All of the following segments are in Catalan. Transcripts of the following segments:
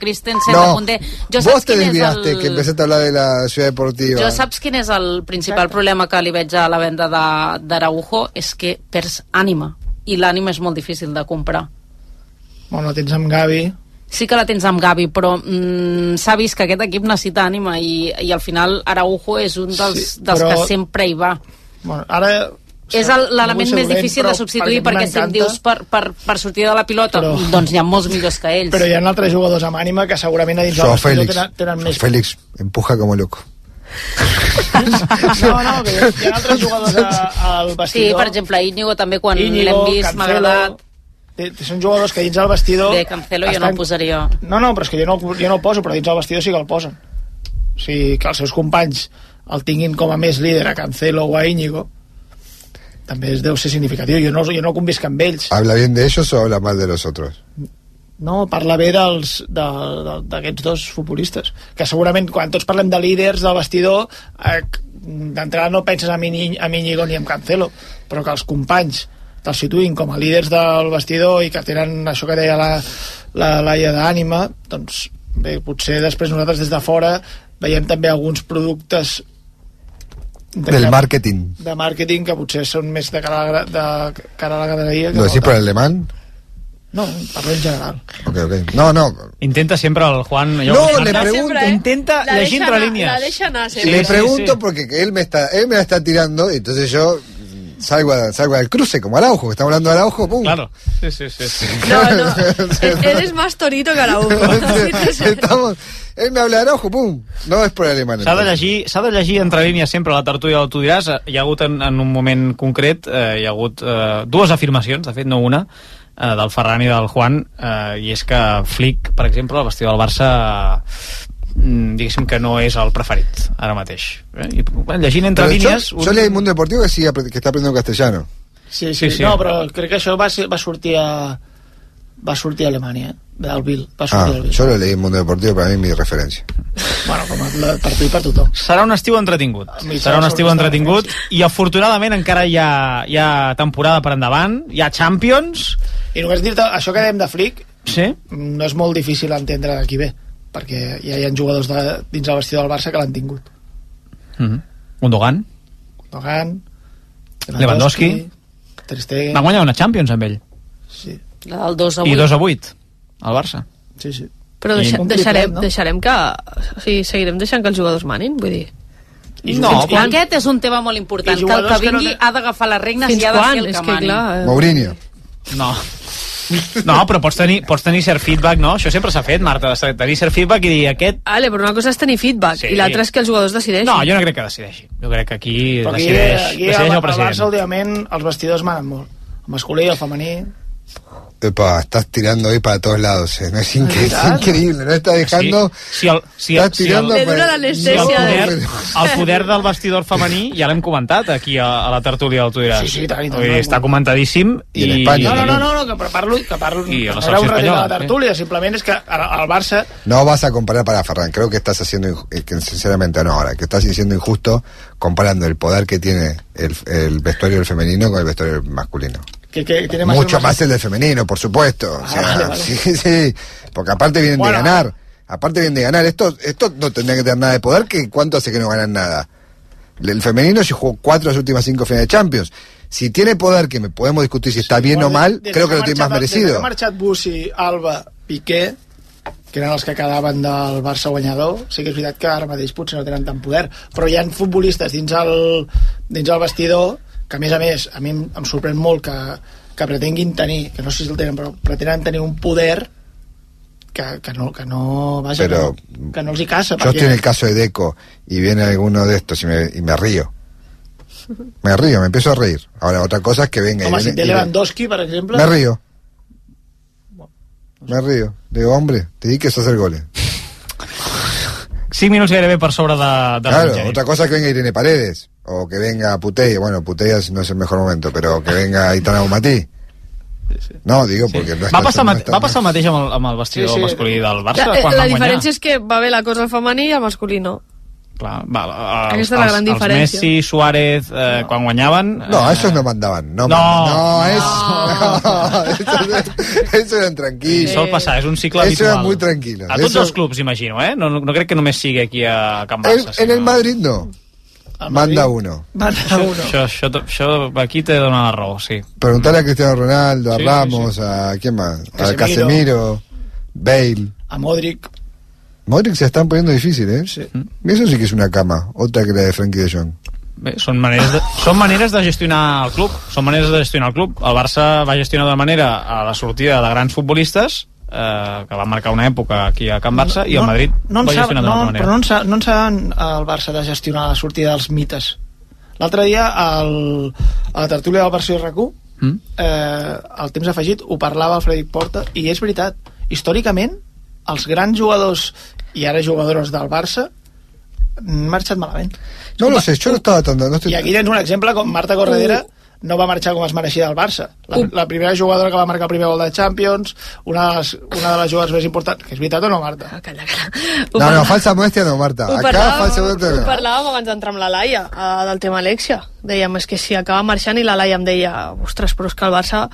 Christensen, No, de. Jo vos saps te desviaste, el... que empezaste a hablar de la ciudad deportiva. Jo saps quin és el principal problema que li veig a la venda de- d'Araujo? És que perds ànima, i l'ànima és molt difícil de comprar. Bueno, tens amb Gavi, Sí que la tens amb Gavi, però mm, s'ha vist que aquest equip necessita ànima i, i al final Araujo és un dels, Sí, dels però- que sempre hi va. bueno, ara... És l'element més difícil de substituir perquè si em dius per, per, per sortir de la pilota, Però- doncs hi ha molts millors que ells. Però hi ha altres jugadors amb ànima que segurament a dins vestidor Félix. tenen, tenen més... Félix empuja como loco. No, no, que hi ha, altres jugadors a, al Sí, vestidor. per exemple, Íñigo també quan l'hem vist m'ha agradat. Són jugadors que dins del vestidor... Bé, Cancelo jo no el posaria. No, no, però és que jo no, jo no el poso, però dins del vestidor sí que el posen. O sigui, que els seus companys el tinguin com a més líder a Cancelo o a Íñigo, també es deu ser significatiu. Jo no, jo no convisc amb ells. ¿Habla bien de ellos o habla mal de los otros? No, parla bé dels- de- de- d'aquests dos futbolistes. Que segurament quan tots parlem de líders del vestidor, eh, d'entrada no penses en, Iñi, en Íñigo ni en Cancelo, però que els companys te'ls situïn com a líders del vestidor i que tenen això que deia la, la Laia d'ànima, doncs bé, potser després nosaltres des de fora veiem també alguns productes Del marketing. de màrqueting que potser són més de cara a la, gra- de cara a la graderia. que ¿Lo decís no por tant. el alemán? No, parlo en general. Ok, ok. No, no. Intenta sempre el Juan... allò- No, le pregunto. Sempre, eh? Intenta La llegir deixa entre anar- línies. La deixa anar, Sí, le sí, pregunto sí. porque que él me está, él me la está tirando, entonces yo salgo, a- salgo al cruce como Araujo, que estamos hablando de Araujo, pum. Claro. Sí, sí, sí. sí. No, no. E- Eres más torito que Araujo. Estamos, él me habla de Araujo, pum. No es por el alemán. S'ha de, llegir, s'ha de llegir entre línies sempre la tertúlia del Tu diràs. Hi ha hagut en, en un moment concret, eh, hi ha hagut eh, dues afirmacions, de fet no una, eh, del Ferran i del Juan, eh, i és que Flick, per exemple, el vestidor del Barça diguéssim que no és el preferit ara mateix. Eh? I, bueno, llegint entre Pero línies... yo, yo leí el Mundo Deportivo que, apre- que está aprendiendo castellano. Sí, sí, Sí, sí, sí. No, però crec que això va, ser, va sortir a va sortir a Alemanya, del Bill. Va Ah, sortir al Bill. yo lo leí en Mundo Deportivo, para mí mi referencia. Bueno, com a, per tu i per tothom. Serà un estiu entretingut. Serà un estiu entretingut i afortunadament encara hi ha, hi ha temporada per endavant, hi ha Champions, I només dir-te, això que dèiem de Flick sí? no és molt difícil entendre d'aquí ve, perquè ja hi ha jugadors de, dins el vestidor del Barça que l'han tingut. Mm -hmm. Gundogan. Dogan, Lewandowski. Ter Stegen... Va guanyar una Champions amb ell. Sí, La del 2 a 8. I 2 a 8 al Barça. sí, sí. Però I deixa, un deixarem, no? deixarem que... O sigui, seguirem deixant que els jugadors manin, vull dir... I No, fins I quan? aquest és un tema molt important, I que el que jugadors que no vingui ha d'agafar les regnes Fins i ha de ser el que que, mani. clar... eh, Mourinho. No. No, però pots tenir, pots tenir cert feedback, no? Això sempre s'ha fet, Marta, de tenir cert feedback i dir aquest... Vale, però una cosa és tenir feedback Sí. i l'altra és que els jugadors decideixin. No, jo no crec que decideixi. Jo crec que aquí Però aquí, decideix, aquí decideix al, el al Barça president. últimament els vestidors manen molt. El masculí, el femení... Epa, estás tirando hoy para todos lados. eh. No, es, incre- es ¿verdad? increíble, no estás dejando... Sí, si el, si, Estás si el, tirando l'anestèsia si el, de- poder, el poder del vestidor femení ja l'hem comentat aquí a, a la tertúlia del Tu diràs. Sí, sí, tant, i tant. Vull dir, està comentadíssim I en Espanya, No, no, no, no, no que parlo, que parlo I a la de espanyola, la tertúlia, simplement és que el Barça No vas a comparar para Ferran, creo que estás haciendo, inju- eh, que sinceramente no ahora, que estás diciendo injusto comparando el poder que tiene el, el vestuario del femenino con el vestuario del masculino. Que, que tiene más Mucho más el del femenino, por supuesto. O Ah, sea, vale, vale. Sí, sí, porque aparte vienen Bueno. de ganar, aparte vienen de ganar. Esto, esto no tendría que tener nada de poder, que cuánto hace que no ganan nada. El femenino si jugó cuatro de las últimas cinco finales de Champions. Si tiene poder, que me podemos discutir si está bien o mal, creo que lo tiene más marxat- Des que merecido. ha marxat Bussi, Alba, Piqué, que eren els que quedaven del Barça guanyador, sí que és veritat que ara mateix potser no tenen tant poder, però hi ha futbolistes dins el, dins el vestidor que a més a més, a mi em, em sorprèn molt que, que pretenguin tenir, que no sé si el tenen, però pretenen tenir un poder que, que no, que no, vaja, Pero- que, no, que no els hi casa. Yo estoy en el caso de Deco y viene alguno de estos y me, y me río. Me río, me empiezo a reír. Ahora, otra cosa es que venga Home, y, si viene- té y- Lewandowski, per exemple... Me río. Me río. Digo, hombre, te dediques a hacer goles. 5 minuts gairebé per sobre de, de Claro, otra cosa es que venga Irene Paredes. O que venga Putey. Bueno, Putey no es el mejor momento, pero que venga Itana Matí. No, digo, porque no Va passar, no va passar el mateix amb el, amb el vestidor Sí, sí. masculí del La, Barça eh, quan la diferència és que va bé la cosa al femení i al masculí no. Clar, va, els, Aquesta és la gran els, els diferència. Messi, Suárez, eh, quan guanyaven... No, eh, esos no mandaban. No, No. no, es- no, esos, esos eran tranquilos. Sol passar, és un cicle Eso habitual. era muy tranquilo. A tots Eso- els clubs, imagino, eh? No, no, no crec que només sigui aquí a Can En, Barça. en el sinó- Madrid no. Manda Madrid, uno. Manda uno. Això, això, això, aquí te dona la raó, sí. Preguntarle a Cristiano Ronaldo, a Sí, sí, Ramos, a quién más, a Casemiro. Casemiro, Bale. A Modric. Modric se están poniendo difícil, ¿eh? Sí. Eso sí que es una cama, otra que la de Frankie de Jong. Bé, són maneres, de, són maneres de gestionar el club. Són maneres de gestionar el club. El Barça va gestionar d'una manera a la sortida de grans futbolistes, eh, que va marcar una època aquí a Can Barça, i el Madrid no, va en sap, gestionar no, d'una altra però no manera. en, sa, no en saben el Barça de gestionar la sortida dels mites l'altre dia el, a la tertúlia del Barça i RAC1 Mm? eh, al temps afegit ho parlava el Frederic Porta i és veritat, històricament els grans jugadors i ara jugadors del Barça han marxat malament No lo sé, yo no estaba tan... No estoy... i aquí tens un exemple com Marta Corredera no va marxar com es mereixia del Barça. La, la primera jugadora que va marcar el primer gol de Champions, una de les, una de les jugadores més importants, que és veritat o no, Marta? Ah, Calla, calla. Ho No, no, falsa modestia no, Marta. Ho Acá parlàvem, falsa modestia ho no. parlàvem abans d'entrar amb la Laia, eh, del tema Alexia. Dèiem, és que si acaba marxant i la Laia em deia, ostres, però és que el Barça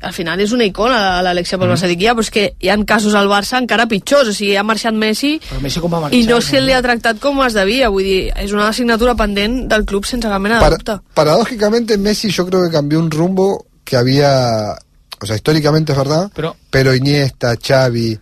al final és una icona l'Alexia pel Barça. Dic, ja, però és que hi ha casos al Barça encara pitjors, o sigui, ha marxat Messi Però Messi com va marxar? i no se li ha tractat com es devia, vull dir, és una assignatura pendent del club sense cap mena de Para- dubte. paradójicamente, Messi yo creo que cambió un rumbo que había... O sea, históricamente es verdad, Pero- pero Iniesta, Xavi,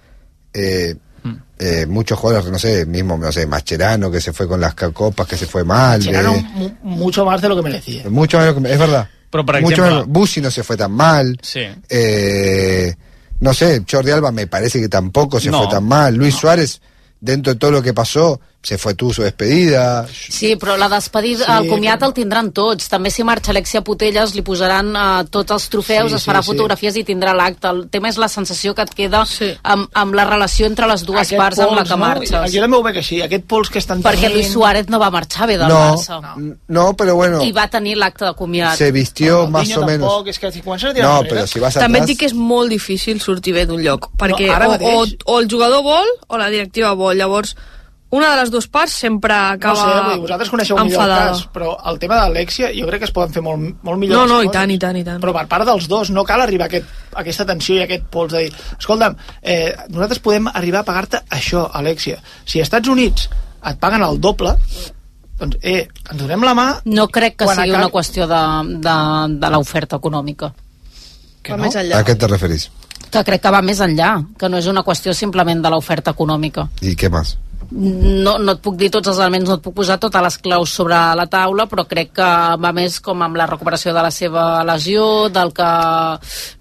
eh, Mm. eh, muchos jugadores, no sé, mismo, no sé, Mascherano, que se fue con las copas, que se fue mal. Mascherano eh, mu- mucho más de lo que merecía. mucho menos que- es verdad. Pero, por mucho ejemplo- Bussi no se fue tan mal. Sí. Eh, no sé, Jordi Alba me parece que tampoco se No. fue tan mal. Luis Suárez, dentro de todo lo que pasó, se fue tuvo su despedida. Sí, però la despedida, Sí, sí, el comiat però- el tindran tots. També si marxa Alexia Putelles li posaran uh, tots els trofeus, Sí, es farà sí, sí. fotografies i tindrà l'acte. El tema és la sensació que et queda Sí. amb, amb la relació entre les dues Aquest parts amb la pols, que no? marxes. Jo també ho veig així, aquest pols que estan Perquè tenint... Luis Suárez no va marxar bé del no, Barça. no, pero bueno, I va tenir l'acte de comiat. se vistió No, más o menos. Tampoc, és que si comences a tirar No, enrere- pero si vas També et atrás... dic que és molt difícil sortir bé d'un lloc, perquè ara o, o, o el jugador vol o la directiva vol. Llavors, una de les dues parts sempre No acaba sé, vull dir, vosaltres coneixeu millor el enfadada. cas, però el tema d'Alexia jo crec que es poden fer molt, molt millor No, no, i coses. tant, i tant, i tant. Però per part dels dos, no cal arribar a, aquest, a aquesta tensió i a aquest pols de dir escolta'm, eh, nosaltres podem arribar a pagar-te això, Alexia. Si als Estats Units et paguen el doble, doncs, eh, ens donem la mà... No crec que sigui acabi- una qüestió de, de, de l'oferta econòmica. Que no? més enllà. ¿A qué te referís? Que crec que va més enllà, que no és una qüestió simplement de l'oferta econòmica. ¿Y qué más? No, no et puc dir tots els elements, no et puc posar totes les claus sobre la taula, però crec que va més com amb la recuperació de la seva lesió, del que...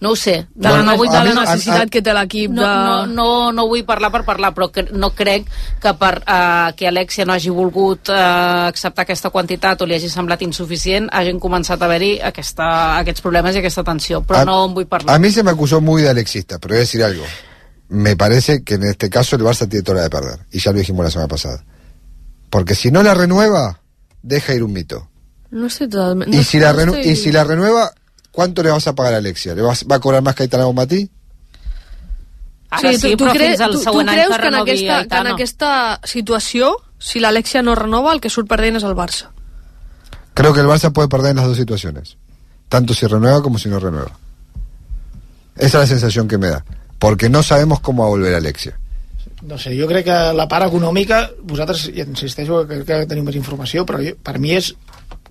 No ho sé. De la, Bueno, no, vull de a mi- la a- necessitat a- que té l'equip no, de... no, no, no vull parlar per parlar, però que, no crec que per uh, que Alexia no hagi volgut uh, acceptar aquesta quantitat o li hagi semblat insuficient, hagin començat a haver-hi aquesta, aquests problemes i aquesta tensió, però a, no en vull parlar. a mí se me acusó muy de alexista, pero voy a decir algo. Me parece que en este caso el Barça tiene toda la de perder. Y ya lo dijimos la semana pasada. Porque si no la renueva, deja ir un mito. No estic totalment... y, no, si la renu- y si la renueva, ¿cuánto le vas a pagar a Alexia? ¿Le vas, ¿Va a cobrar más Caetano Bonmatí? Ara sí, al tu, tu creus que que en, aquesta, que en Aitana. aquesta situació, si l'Alexia no renova, el que surt perdent és el Barça? Creo que el Barça puede perder en las dos situaciones. Tanto si renueva como si no renueva. Esa es la sensación que me da. Porque no sabemos cómo va a volver Alexia. No sé, jo crec que la part econòmica, vosaltres, insisteixo que crec que teniu més informació, però jo, per mi és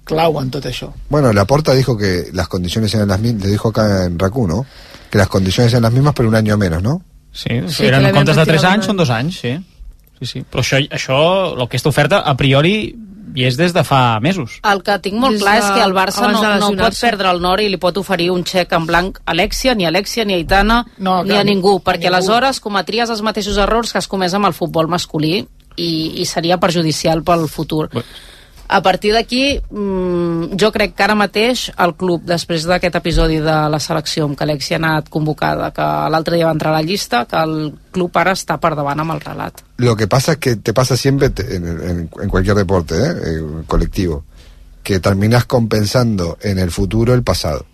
clau en tot això. Bueno, Laporta dijo que las condiciones eran las mismas, le dijo acá en Racu, ¿no? Que las condiciones eran las mismas, pero un año menos, ¿no? Sí, Sí, sí eren comptes de 3 retirat anys, són 2 anys, sí. Sí, sí. Però això, això, aquesta oferta, a priori, hi és des de fa mesos. El que tinc molt Des clar de- és que el Barça no, no pot perdre el nord i li pot oferir un xec en blanc a Alexia, ni a Alexia, ni a Aitana, No, ni a ningú, a perquè ningú. aleshores cometries els mateixos errors que has comès amb el futbol masculí i, i seria perjudicial pel futur. Bé. A partir d'aquí, mmm, jo crec que ara mateix el club, després d'aquest episodi de la selecció amb que Alexia ha anat convocada, que l'altre dia va entrar a la llista, que el club ara està per davant amb el relat. Lo que pasa es que te pasa siempre en, en- en cualquier deporte ¿eh? Eh, colectivo, que terminas compensando en el futuro el pasado.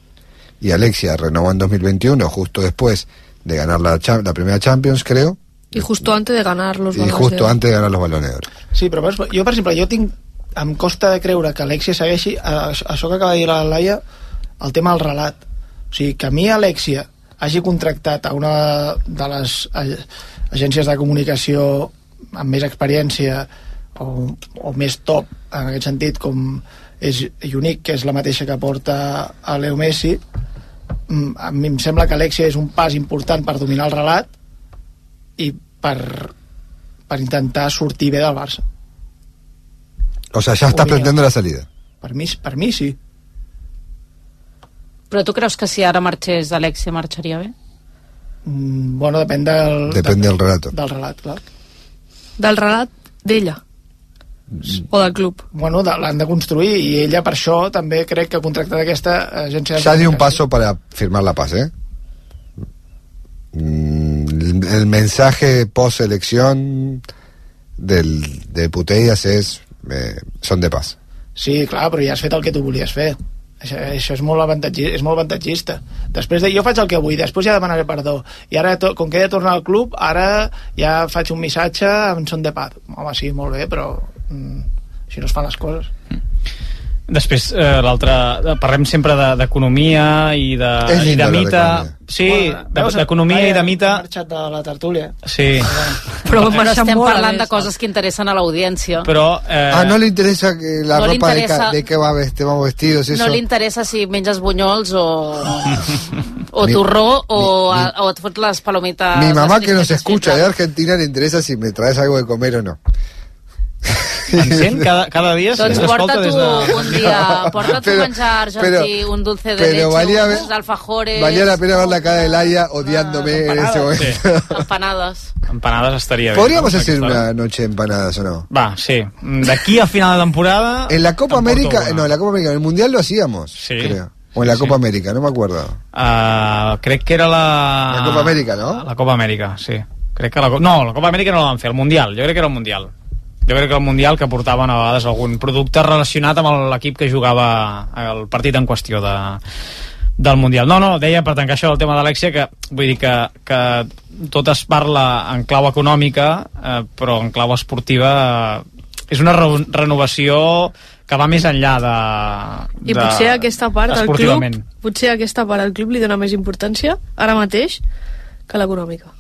Y Alexia renovó en 2021, justo después de ganar la, cha- la primera Champions, creo, Y justo antes de ganar los y balones justo de oro. antes de ganar los balones. Sí, però per- jo, per exemple, jo tinc... Em costa de creure que Alexia segueixi a- això que acaba de dir la Laia, el tema del relat. O sigui, que a mi Alexia hagi contractat a una de les a- agències de comunicació amb més experiència o, o més top en aquest sentit com és Unic, que és la mateixa que porta a Leo Messi mm, a mi em sembla que Alexia és un pas important per dominar el relat i per, per intentar sortir bé del Barça O sea, ya estás Obliga. planteando la salida. per mi, per mi sí Però tu creus que si ara marxés Alexia marxaria bé? Mm, bueno, depèn del, Depende del relato. del relat, clar. Del relat d'ella. O del club. Bueno, de- l'han de construir i ella per això també crec que ha contractat aquesta agència de Ya di un paso para firmar la paz, ¿eh? Mm, El, el mensaje post elección del, de Putellas es eh, son de paz. Sí, clar, però ja has fet el que tu volies fer. Això, això és molt, és molt avantatgista. Després de jo faig el que vull, després ja demanaré perdó. I ara, to, com que he de tornar al club, ara ja faig un missatge en son de paz. Home, sí, molt bé, però mm, així no es fan les coses. Després, eh, l'altre... eh, Parlem sempre de- d'economia i de, És i de mita. Sí, Bueno, de- d'economia i de mita. Ha marxat de la tertúlia. Sí, Però Però estem molt parlant de coses que interessen a l'audiència. però... Eh, Ah, ¿no le interesa que la no ropa de, interesa- ca- de qué va, vest- vamos vestidos? Eso? No li interessa si menges bunyols o, o Mi- torró o, mi- a, o et fots les palomites... Mi mamá que nos escucha de. Argentina le interesa si me traes algo de comer o no. Encén cada, cada dia Doncs s'escolta porta des tu de... un dia, porta tu Pero- menjar argentí, pero- un dulce de pero leche, valía uns alfajores... Valía la pena ver la cara de Laia odiándome en ese momento. Empanades. Empanades estaria bé. Podríamos no? hacer una noche de empanadas o no. Va, sí. D'aquí a final de temporada... En la Copa América, una. no, en la Copa América, en el Mundial lo hacíamos, Sí. creo. O en la Sí, Copa sí. América, no me acuerdo. Uh, crec que era la... La Copa Amèrica, no? La Copa Amèrica, sí. Crec que la... No, la Copa Amèrica no la van fer, el Mundial. Jo crec que era el Mundial. Jo crec que el Mundial que portaven a vegades algun producte relacionat amb l'equip que jugava el partit en qüestió de, del Mundial. No, no, deia per tancar això el tema d'Alexia que vull dir que, que tot es parla en clau econòmica eh, però en clau esportiva eh, és una re renovació que va més enllà de, I de potser aquesta part del club, potser aquesta part del club li dona més importància ara mateix que l'econòmica.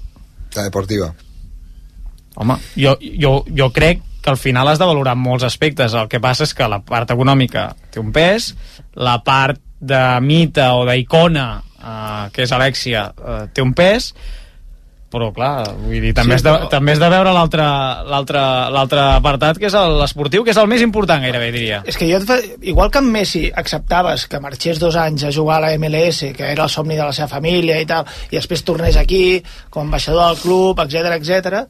La deportiva. Home, jo, jo, jo crec que al final has de valorar molts aspectes. El que passa és que la part econòmica té un pes, la part de mita o d'icona, eh, que és Alexia, eh, té un pes, però clar, vull dir, també, Sí, has, de, però- també has de veure l'altre apartat, que és l'esportiu, que és el més important gairebé, diria. És que jo, fa- igual que amb Messi acceptaves que marxés dos anys a jugar a la MLS, que era el somni de la seva família i tal, i després tornés aquí com a ambaixador del club, etc etc.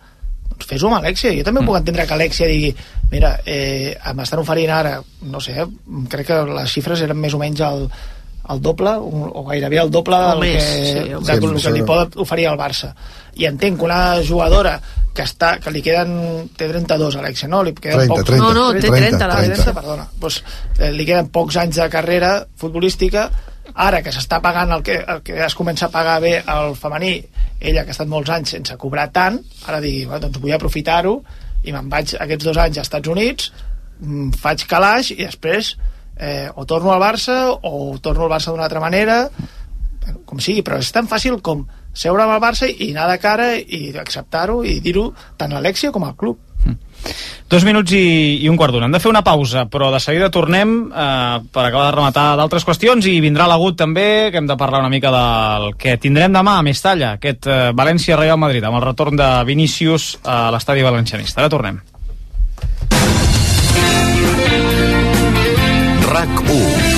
doncs fes-ho amb Alexia. Jo també mm. puc entendre que Alexia digui mira, eh, m'estan oferint ara, no sé, crec que les xifres eren més o menys el, el doble, o o gairebé el doble O del més, que, sí, de, o més. del Sí, que li pot oferir el Barça. I entenc que una jugadora que està que li queden té 32 Alexia, no? Li queden 30, pocs, 30. No, no, té 30, la 30, perdona. Pues, eh, li queden pocs anys de carrera futbolística. Ara que s'està pagant el que, el que es comença a pagar bé al femení, ella que ha estat molts anys sense cobrar tant, ara digui, bueno, doncs vull aprofitar-ho i me'n vaig aquests dos anys als Estats Units, mm, faig calaix i després eh, o torno al Barça o torno al Barça d'una altra manera com sigui, però és tan fàcil com seure amb el Barça i anar de cara i acceptar-ho i dir-ho tant a Alexia com al club. Dos minuts i, i un quart d'una. Hem de fer una pausa, però de seguida tornem eh, per acabar de rematar d'altres qüestions i vindrà l'agut també, que hem de parlar una mica del que tindrem demà a Mestalla, aquest eh, València-Real Madrid, amb el retorn de Vinícius a l'estadi valencianista. Ara tornem. RAC 1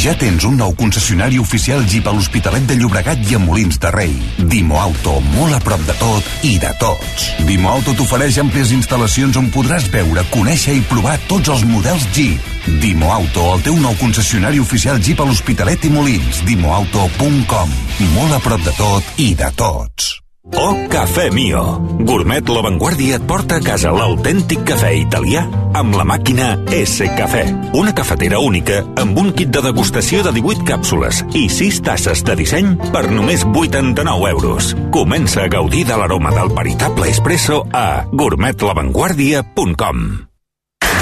Ja tens un nou concessionari oficial Jeep a l'Hospitalet de Llobregat i a Molins de Rei. Dimo Auto, molt a prop de tot i de tots. Dimo Auto t'ofereix àmplies instal·lacions on podràs veure, conèixer i provar tots els models Jeep. Dimo Auto, el teu nou concessionari oficial Jeep a l'Hospitalet i Molins. Dimoauto.com. Molt a prop de tot i de tots. O Cafè Mio. Gourmet La Vanguardia et porta a casa l'autèntic cafè italià amb la màquina S Cafè. Una cafetera única amb un kit de degustació de 18 càpsules i 6 tasses de disseny per només 89 euros. Comença a gaudir de l'aroma del veritable espresso a gourmetlavanguardia.com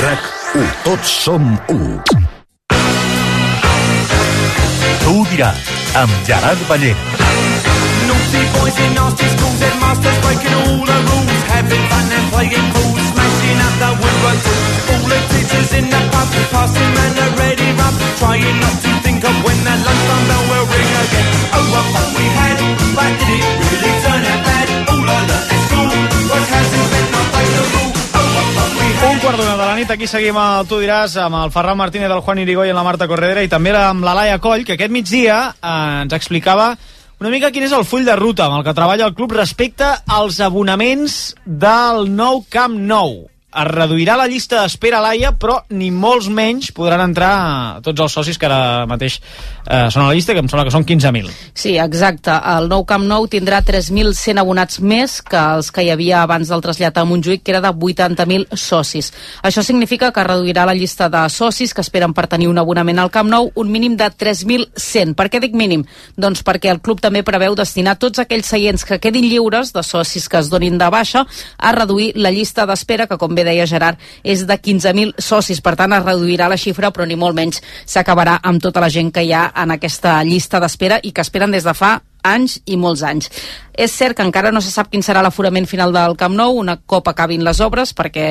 RAC 1. Tots som 1. Tu ho diràs, amb Gerard Ballera. Naughty boys in nasty schools, headmasters breaking all the rules, having fun and playing fools, smashing up the woodwork. All the teachers in the pub, passing man a ready rub, trying not to think of when that lunchtime bell will ring again. Oh, what fun we had, but did it really turn out bad? All I learned at school was how to fun we had. Un quart d'una de la nit, aquí seguim el Tu diràs amb el Ferran Martínez, el Juan Irigoy i la Marta Corredera i també amb la Laia Coll, que aquest migdia eh, ens explicava una mica quin és el full de ruta amb el que treballa el club respecte als abonaments del nou Camp Nou. Es reduirà la llista d'espera a l'AIA, però ni molts menys podran entrar tots els socis que ara mateix eh, són a la llista, que em sembla que són 15.000. Sí, exacte. El nou Camp Nou tindrà 3.100 abonats més que els que hi havia abans del trasllat a Montjuïc, que era de 80.000 socis. Això significa que reduirà la llista de socis que esperen per tenir un abonament al Camp Nou un mínim de 3.100. Per què dic mínim? Doncs perquè el club també preveu destinar tots aquells seients que quedin lliures de socis que es donin de baixa a reduir la llista d'espera, que com bé deia Gerard, és de 15.000 socis. Per tant, es reduirà la xifra, però ni molt menys s'acabarà amb tota la gent que hi ha en aquesta llista d'espera i que esperen des de fa anys i molts anys. És cert que encara no se sap quin serà l'aforament final del Camp Nou una cop acabin les obres, perquè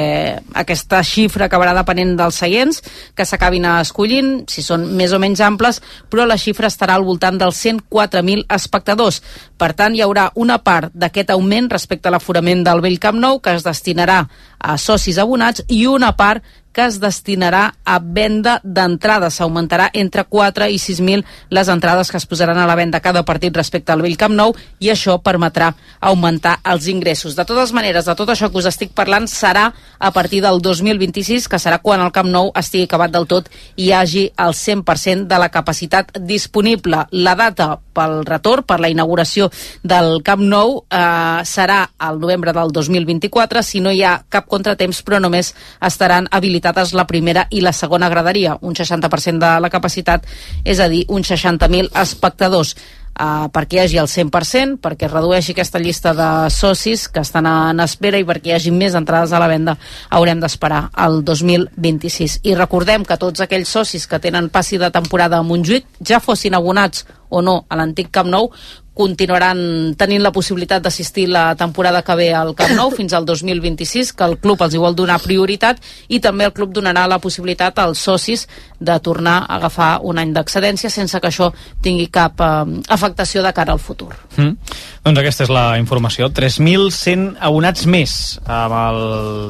aquesta xifra acabarà depenent dels seients que s'acabin escollint, si són més o menys amples, però la xifra estarà al voltant dels 104.000 espectadors. Per tant, hi haurà una part d'aquest augment respecte a l'aforament del vell Camp Nou que es destinarà a socis abonats i una part que es destinarà a venda d'entrades. S'augmentarà entre 4 i 6.000 les entrades que es posaran a la venda cada partit respecte al vell Camp Nou i això permetrà augmentar els ingressos. De totes maneres, de tot això que us estic parlant serà a partir del 2026, que serà quan el Camp Nou estigui acabat del tot i hi hagi el 100% de la capacitat disponible. La data pel retorn, per la inauguració del Camp Nou, eh, serà al novembre del 2024, si no hi ha cap contratemps, però només estaran habilitades la primera i la segona graderia, un 60% de la capacitat, és a dir, uns 60.000 espectadors uh, perquè hi hagi el 100%, perquè es redueixi aquesta llista de socis que estan en espera i perquè hi hagi més entrades a la venda haurem d'esperar el 2026. I recordem que tots aquells socis que tenen passi de temporada a Montjuïc, ja fossin abonats o no a l'antic Camp Nou, continuaran tenint la possibilitat d'assistir la temporada que ve al Camp Nou fins al 2026, que el club els hi vol donar prioritat i també el club donarà la possibilitat als socis de tornar a agafar un any d'excedència sense que això tingui cap eh, afectació de cara al futur. Mm. Doncs aquesta és la informació. 3.100 abonats més amb el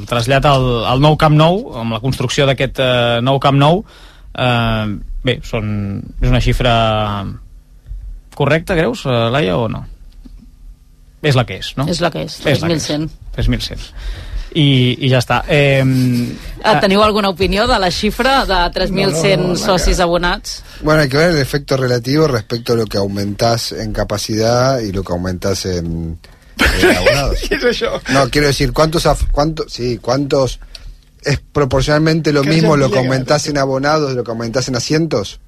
trasllat al, al nou Camp Nou, amb la construcció d'aquest eh, nou Camp Nou. Eh, bé, són, és una xifra correcta, creus, eh, Laia, o no? És la que és, no? És la que és, És la que és. 3.100. 3.100. I, I ja està. Eh, Eh, Teniu alguna opinió de la xifra de 3.100 No, no, no, socis abonats? Bueno, hay que ver el efecto relativo respecto a lo que aumentás en capacidad y lo que aumentás en, en abonados. Què és això? No, quiero decir, ¿cuántos, cuántos, sí, cuántos es proporcionalmente lo ¿Qué mismo lo que aumentás en abonados de lo que aumentás en asientos?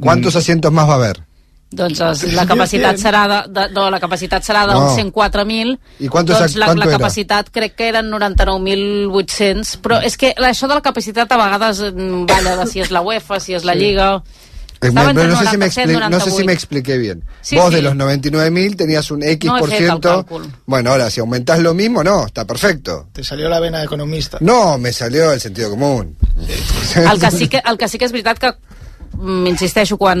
¿Cuántos asientos más va a haber? Doncs es- la capacitat serà de, de, no, la capacitat serà No. d'uns 104.000 I quantos- doncs la, la era? capacitat crec que eren 99.800 però és que això de la capacitat a vegades mm, balla de si és la UEFA, si és la Lliga Eh, Estava me- entre no, sé si me 97 expli- no sé si 98. me expliqué bien. Sí, Vos sí. de los 99.000 tenías un X No por ciento. Bueno, ahora si aumentás lo mismo, no, está perfecto. Te salió la vena de economista. No, me salió el sentido común. el que sí que, el que, sí que és veritat que insisteixo, quan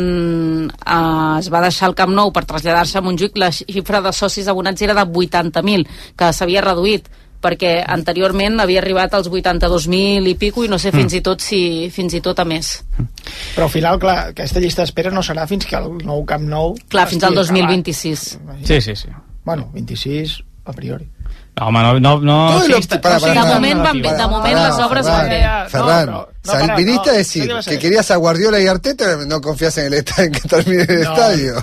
eh, es va deixar el Camp Nou per traslladar-se a Montjuïc, la xifra de socis abonats era de 80.000, que s'havia reduït perquè anteriorment havia arribat als 82.000 i pico i no sé fins i tot si fins i tot a més. Però al final, clar, aquesta llista d'espera no serà fins que el nou Camp Nou... Clar, fins al estigui 2026. acabat. sí, sí, sí. Bueno, 26 a priori. No, home, no... no, no Todo lo- para, siguis para, De moment, van de moment les obres van bé. Ferran, No, no, no, Sal- pará, viniste no, a decir ¿qué vas a que querías a Guardiola y Arteta, no confías en el esta- en que termine el No. estadio.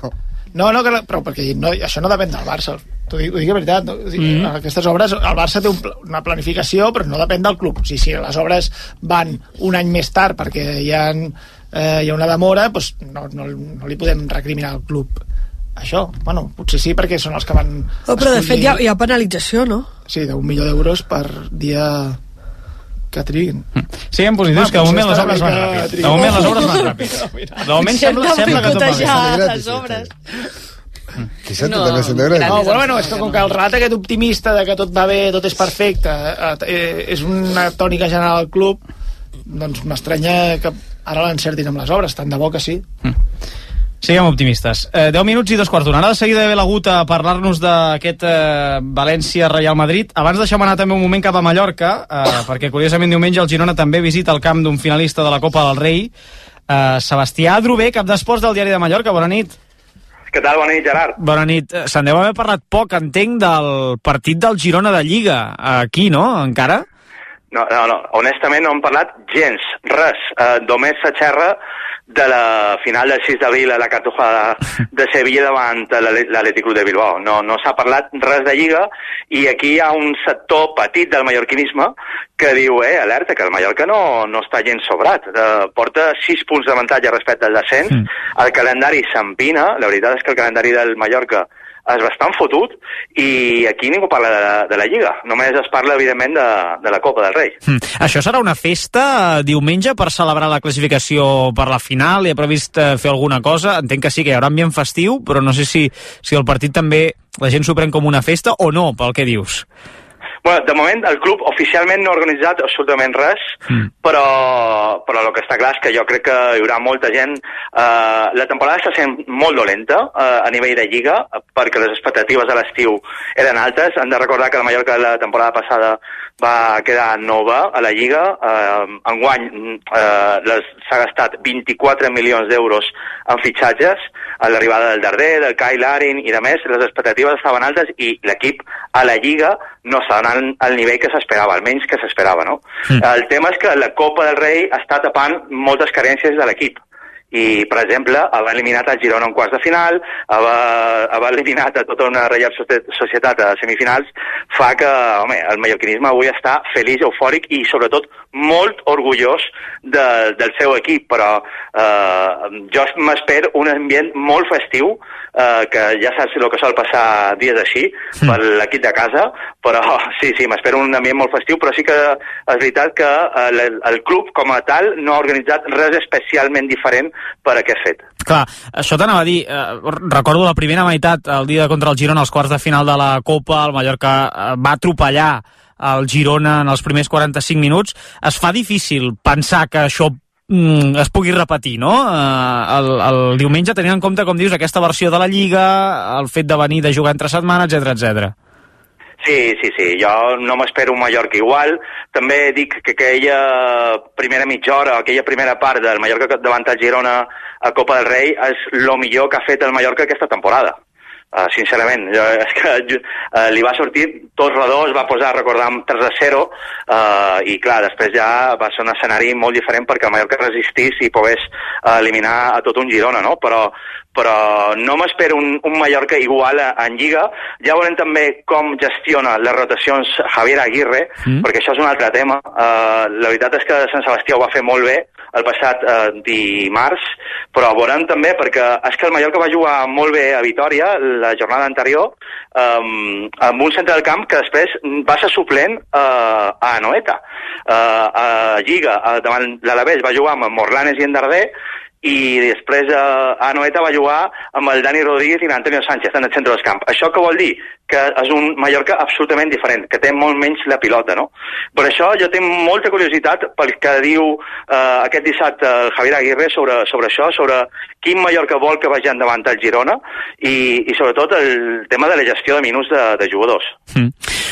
No, no, però perquè no, això no depèn del Barça. T'ho dic, ho dic de veritat. No? Mm. Mm-hmm. Aquestes obres, el Barça té un, pla- una planificació, però no depèn del club. O sigui, si les obres van un any més tard perquè hi ha, eh, hi ha una demora, doncs no, no, no li podem recriminar al club això. Bueno, potser sí, perquè són els que van... Oh, però de fet hi ha, escollir- hi ha penalització, no? Sí, d'un milió d'euros per dia que triguin. Siguem positius, Ah, que de moment les obres van ràpid. De moment les obres van ràpid. De moment sembla, sembla que tot va bé. les sí, obres. Quizás No, totalmente siendo gratis. gratis. No, però bueno, és que com que el relat aquest optimista de que tot va bé, tot és perfecte, eh, eh, és una tònica general al club, doncs m'estranya que ara l'encertin amb les obres, tant de bo que sí. Siguem optimistes. Eh, 10 minuts i dos quarts d'una. Ara de seguida ve l'hagut a parlar-nos d'aquest eh, València-Real Madrid. Abans deixem anar també un moment cap a Mallorca, eh, perquè curiosament diumenge el Girona també visita el camp d'un finalista de la Copa del Rei. Eh, Sebastià Adrover, cap d'esports del Diari de Mallorca. Bona nit. Què tal? Bona nit, Gerard. Bona nit. Eh, Se'n deu haver parlat poc, entenc, del partit del Girona de Lliga. Aquí, no? Encara? No, no, no, honestament no hem parlat gens, res. Uh, només la xerra de la final del 6 d'abril a la Cartuja de, Sevilla davant l'Atlètic Club de Bilbao. No, no s'ha parlat res de Lliga i aquí hi ha un sector petit del mallorquinisme que diu, eh, alerta, que el Mallorca no, no està gens sobrat. Uh, porta 6 punts d'avantatge respecte al descens. Mm. El calendari s'empina. La veritat és que el calendari del Mallorca és bastant fotut i aquí ningú parla de, de la Lliga. Només es parla, evidentment, de, de la Copa del Rei. Hm. Això serà una festa eh, diumenge per celebrar la classificació per la final? Hi ha previst eh, fer alguna cosa? Entenc que sí que hi haurà ambient festiu, però no sé si, si el partit també la gent s'ho pren com una festa o no, pel que dius. Bueno, de moment el club oficialment no ha organitzat absolutament res, Mm. però, però el que està clar és que jo crec que hi haurà molta gent. Uh, la temporada està sent molt dolenta uh, a nivell de Lliga, eh, perquè les expectatives de l'estiu eren altes. Han de recordar que la Mallorca la temporada passada va quedar nova a la Lliga. Uh, enguany les- s'ha gastat 24 milions d'euros en fitxatges l'arribada del Darder, del Kai Larin i de més, les expectatives estaven altes i l'equip a la Lliga no està donant el nivell que s'esperava, almenys que s'esperava, no? Mm. El tema és que la Copa del Rei està tapant moltes carències de l'equip i, per exemple, haver eliminat el Girona en quarts de final, haver eliminat a tota una Reial Socie- Societat a semifinals, fa que, home, el mallorquinisme avui està feliç, eufòric i, sobretot, molt orgullós de, del seu equip, però eh, jo m'espero un ambient molt festiu, eh, que ja saps el que sol passar dies així, per l'equip de casa, però sí, sí, m'espero un ambient molt festiu, però sí que és veritat que eh, el, el club com a tal no ha organitzat res especialment diferent per aquest fet. Clar, això t'anava a dir, eh, recordo la primera meitat, el dia contra el Girona, als quarts de final de la Copa, el Mallorca eh, va atropellar el Girona en els primers 45 minuts. Es fa difícil pensar que això mm, es pugui repetir, no? Eh, el, el diumenge, tenint en compte, com dius, aquesta versió de la Lliga, el fet de venir de jugar entre setmana, etc etc. Sí, sí, sí, jo no m'espero un Mallorca igual. També dic que aquella primera mitja hora, aquella primera part del Mallorca davant el Girona a Copa del Rei és el millor que ha fet el Mallorca aquesta temporada. Uh, sincerament, jo, és que uh, li va sortir tot redó, es va posar a recordar amb 3 a 0 uh, i clar, després ja va ser un escenari molt diferent perquè el Mallorca resistís i pogués uh, eliminar a tot un Girona, no? Però, però no m'espero un, un Mallorca igual a, en Lliga. Ja veurem també com gestiona les rotacions Javier Aguirre, Mm. mm. perquè això és un altre tema. Uh, la veritat és que Sant Sebastià ho va fer molt bé el passat uh, dimarts, però veurem també, perquè és que el Mallorca va jugar molt bé a Vitoria la jornada anterior, um, amb un centre del camp que després va ser suplent uh, a Anoeta. Uh, a Lliga, uh, davant l'Alavés, va jugar amb Morlanes i en Darder, i després eh, a Noeta va jugar amb el Dani Rodríguez i l'Antonio Sánchez en el centre del camp. Això què vol dir? Que és un Mallorca absolutament diferent, que té molt menys la pilota, no? Per això jo tinc molta curiositat pel que diu eh, aquest dissabte el Javier Aguirre sobre, sobre això, sobre quin Mallorca vol que vagi endavant el Girona i, i sobretot el tema de la gestió de minuts de, de jugadors. Mm.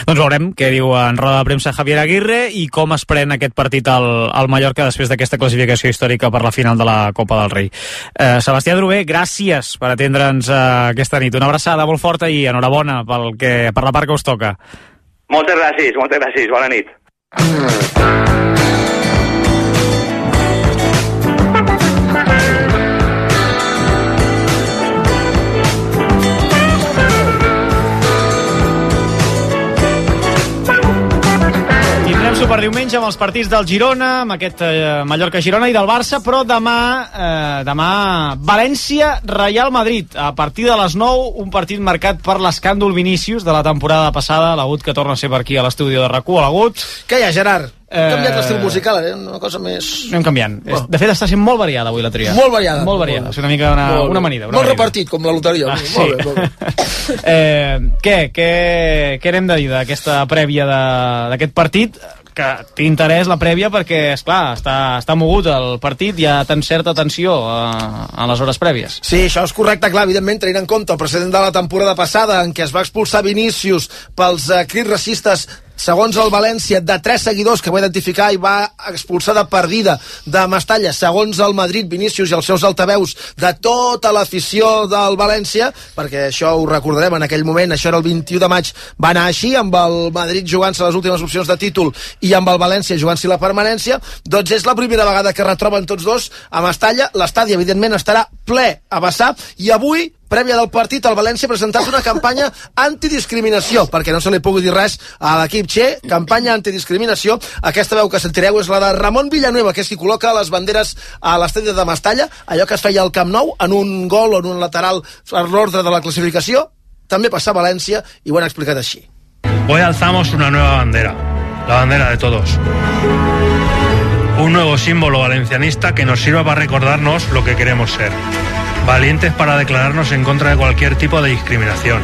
Doncs veurem què diu en roda de premsa Javier Aguirre i com es pren aquest partit al, al Mallorca després d'aquesta classificació històrica per la final de la Copa del Rei. Eh, Sebastià Drové, gràcies per atendre'ns eh, aquesta nit. Una abraçada molt forta i enhorabona pel que, per la part que us toca. Moltes gràcies, moltes gràcies. Bona nit. Tindrem superdiumenge amb els partits del Girona, amb aquest eh, Mallorca-Girona i del Barça, però demà, eh, demà València-Real Madrid. A partir de les 9, un partit marcat per l'escàndol Vinícius de la temporada passada, l'Agut que torna a ser per aquí a l'estudi de RAC1, l'Agut. Què hi ha, Gerard? Eh, Hem canviat l'estil musical, eh? Una cosa més... Anem canviant. Bueno. De fet, està sent molt variada avui la tria. Molt variada. Molt variada. És una mica una, Molt- una amanida. Una molt amanida. repartit, com la loteria. Ah, Molt bé, molt bé. eh, què, què, què n'hem de dir d'aquesta prèvia d'aquest partit? Que té interès la prèvia perquè, és clar està, està mogut el partit, hi ha tan certa tensió eh, en les hores prèvies. Sí, això és correcte, clar, evidentment, tenint en compte el precedent de la temporada passada en què es va expulsar Vinícius pels eh, crits racistes segons el València, de tres seguidors que va identificar i va expulsar de perdida de Mestalla, segons el Madrid, Vinícius i els seus altaveus, de tota l'afició del València, perquè això ho recordarem en aquell moment, això era el 21 de maig, va anar així, amb el Madrid jugant-se les últimes opcions de títol i amb el València jugant-s'hi la permanència, doncs és la primera vegada que retroben tots dos a Mestalla. L'estadi, evidentment, estarà ple a vessar i avui prèvia del partit, el València ha presentat una campanya antidiscriminació, perquè no se li pugui dir res a l'equip Che, campanya antidiscriminació. Aquesta veu que sentireu és la de Ramon Villanueva, que és qui col·loca les banderes a l'estadi de Mestalla, allò que es feia al Camp Nou, en un gol o en un lateral per l'ordre de la classificació, també passa a València i ho han explicat així. Hoy alzamos una nueva bandera, la bandera de todos. Un nuevo símbolo valencianista que nos sirva para recordarnos lo que queremos ser. Valientes para declararnos en contra de cualquier tipo de discriminación.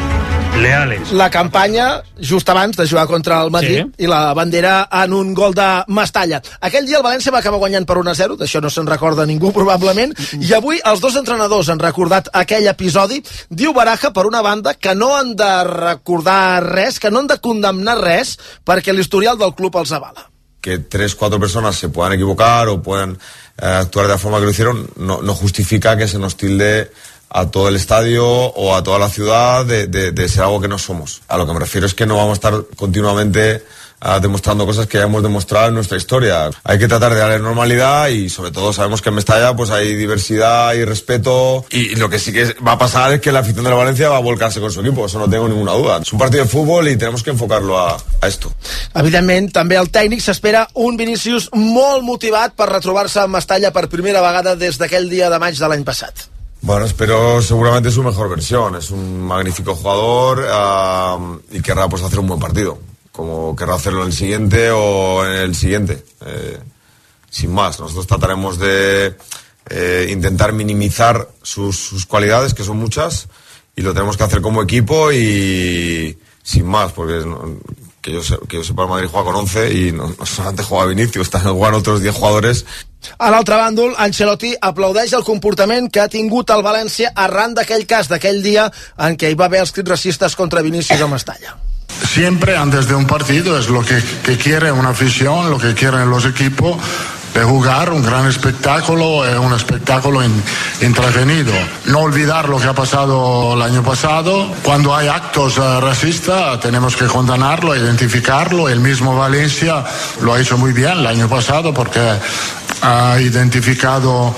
Leales. La campanya just abans de jugar contra el Madrid Sí. i la bandera en un gol de Mestalla. Aquell dia el València va acabar guanyant per 1-0, d'això no se'n recorda ningú probablement, i avui els dos entrenadors han recordat aquell episodi. Diu Baraja, per una banda, que no han de recordar res, que no han de condemnar res, perquè l'historial del club els avala. Que tres, cuatro personas se puedan equivocar o puedan eh, actuar de la forma que lo hicieron, no, justifica que se nos tilde a todo el estadio o a toda la ciudad de ser algo que no somos. A lo que me refiero es que no vamos a estar continuamente ah, demostrando cosas que ya hemos demostrado en nuestra historia. Hay que tratar de darle normalidad y sobre todo sabemos que en Mestalla pues hay diversidad y respeto y, y lo que sí que va a pasar es que la afición de la Valencia va a volcarse con su equipo, eso no tengo ninguna duda. Es un partido de fútbol y tenemos que enfocarlo a- a esto. Evidentment, també el tècnic s'espera un Vinícius molt motivat per retrobar-se amb Mestalla per primera vegada des d'aquell dia de maig de l'any passat. Bueno, espero seguramente su mejor versión. Es un magnífico jugador ah, y querrá pues hacer un buen partido, como querrá hacerlo en el siguiente o en el siguiente. Eh, sin más, nosotros trataremos de eh, intentar minimizar sus, sus cualidades, que son muchas, y lo tenemos que hacer como equipo y sin más, porque no- que yo, sé- que yo sepa el Madrid juega con 11 y no, no solamente juega Vinicius, están jugando otros 10 jugadores A l'altre bàndol, Ancelotti aplaudeix el comportament que ha tingut el València arran d'aquell cas, d'aquell dia en què hi va haver els crits racistes contra Vinícius a Mestalla. Siempre antes de un partido es lo que, quiere una afición, lo que quieren los equipos de jugar un gran espectáculo, eh, un espectáculo en- entretenido. No olvidar lo que ha pasado el año pasado. Cuando hay actos eh, racistas tenemos que condenarlo, identificarlo. El mismo Valencia lo ha hecho muy bien el año pasado porque ha identificado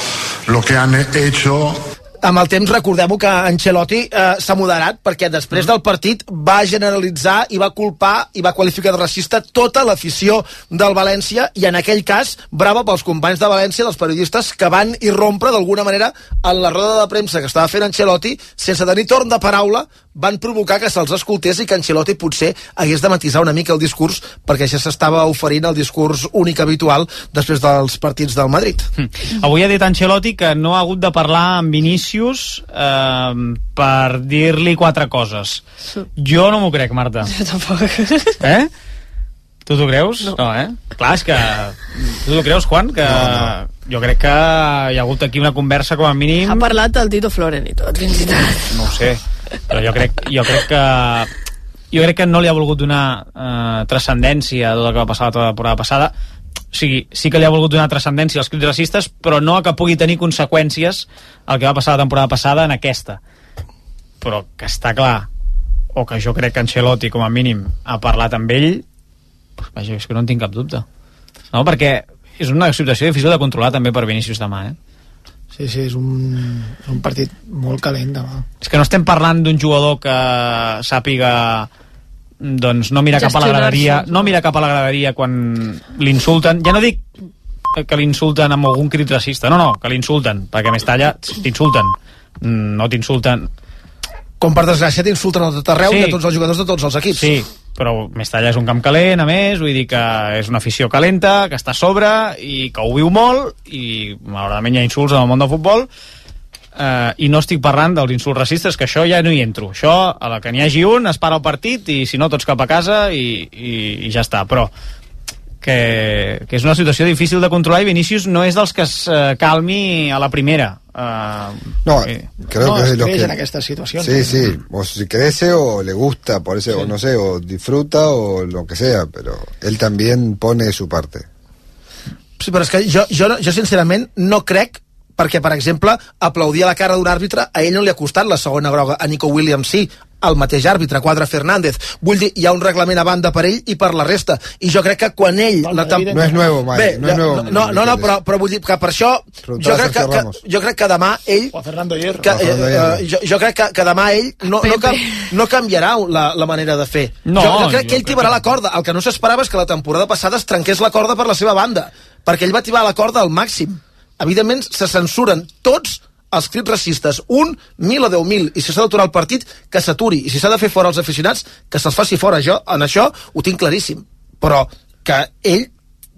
lo que han hecho Amb el temps recordem que Ancelotti eh, s'ha moderat perquè després del partit va generalitzar i va culpar i va qualificar de racista tota l'afició del València i en aquell cas brava pels companys de València, dels periodistes que van irrompre d'alguna manera en la roda de premsa que estava fent Ancelotti sense tenir torn de paraula van provocar que se'ls escoltés i que Ancelotti potser hagués de matisar una mica el discurs perquè ja s'estava oferint el discurs únic habitual després dels partits del Madrid. Avui ha dit Ancelotti que no ha hagut de parlar amb Vinícius eh, per dir-li quatre coses. Jo no m'ho crec, Marta. Jo tampoc. Eh? Tu t'ho creus? No. no, eh? Clar, és que... Tu t'ho creus, Juan? Que no, no. jo crec que hi ha hagut aquí una conversa com a mínim... Ha parlat el Tito Floren i tot, fins i tot. No ho sé, però jo crec, jo crec que jo crec que no li ha volgut donar eh, transcendència a tot el que va passar la temporada passada o sigui, sí que li ha volgut donar transcendència als crits racistes, però no a que pugui tenir conseqüències el que va passar la temporada passada en aquesta. Però que està clar, o que jo crec que Ancelotti, com a mínim, ha parlat amb ell, pues, vaja, és que no en tinc cap dubte. No, perquè és una situació difícil de controlar també per Vinícius demà, eh? Sí, sí, és un, és un partit molt calent demà. És que no estem parlant d'un jugador que sàpiga doncs no mira cap a la graderia no mira cap a la graderia quan l'insulten ja no dic que l'insulten amb algun crit racista, no, no, que l'insulten perquè més talla t'insulten Mm, no t'insulten Com per desgràcia t'insulten a tot arreu Sí. sí. de tots els jugadors de tots els equips. Sí, però Mestalla és un camp calent, a més, vull dir que és una afició calenta, que està a sobre i que ho viu molt i malauradament hi ha insults en el món del futbol eh, i no estic parlant dels insults racistes, que això ja no hi entro. Això, a la que n'hi hagi un, es para el partit i si no tots cap a casa i, i, i ja està. Però que, que és una situació difícil de controlar i Vinícius no és dels que es eh, calmi a la primera. Eh, No, eh, creo no, que es es lo que... en aquestes situacions. Sí, sí, o si crece o le gusta, por eso, o no sé, o disfruta o lo que sea, pero él también pone su parte. Sí, però és que jo, jo, jo sincerament no crec perquè, per exemple, aplaudir a la cara d'un àrbitre a ell no li ha costat la segona groga, a Nico Williams sí, el mateix àrbitre, Quadre Fernández. Vull dir, hi ha un reglament a banda per ell i per la resta. I jo crec que quan ell... La temp- No es nuevo, Mike, Bé, no es nuevo. No, no, no, però, però vull dir que per això jo crec que, que, jo crec que demà ell O a Fernando Hierro. que, eh, Hierro. eh, jo, jo crec que, que demà ell no, no, cam, no canviarà la, la manera de fer. No, jo, jo crec que ell tibarà la corda. El que no s'esperava és que la temporada passada es trenqués la corda per la seva banda, perquè ell va tibar la corda al màxim. Evidentment, se censuren tots els crits racistes, un, mil o deu mil, i si s'ha d'aturar el partit, que s'aturi, i si s'ha de fer fora els aficionats, que se'ls faci fora. Jo, en això, ho tinc claríssim. Però que ell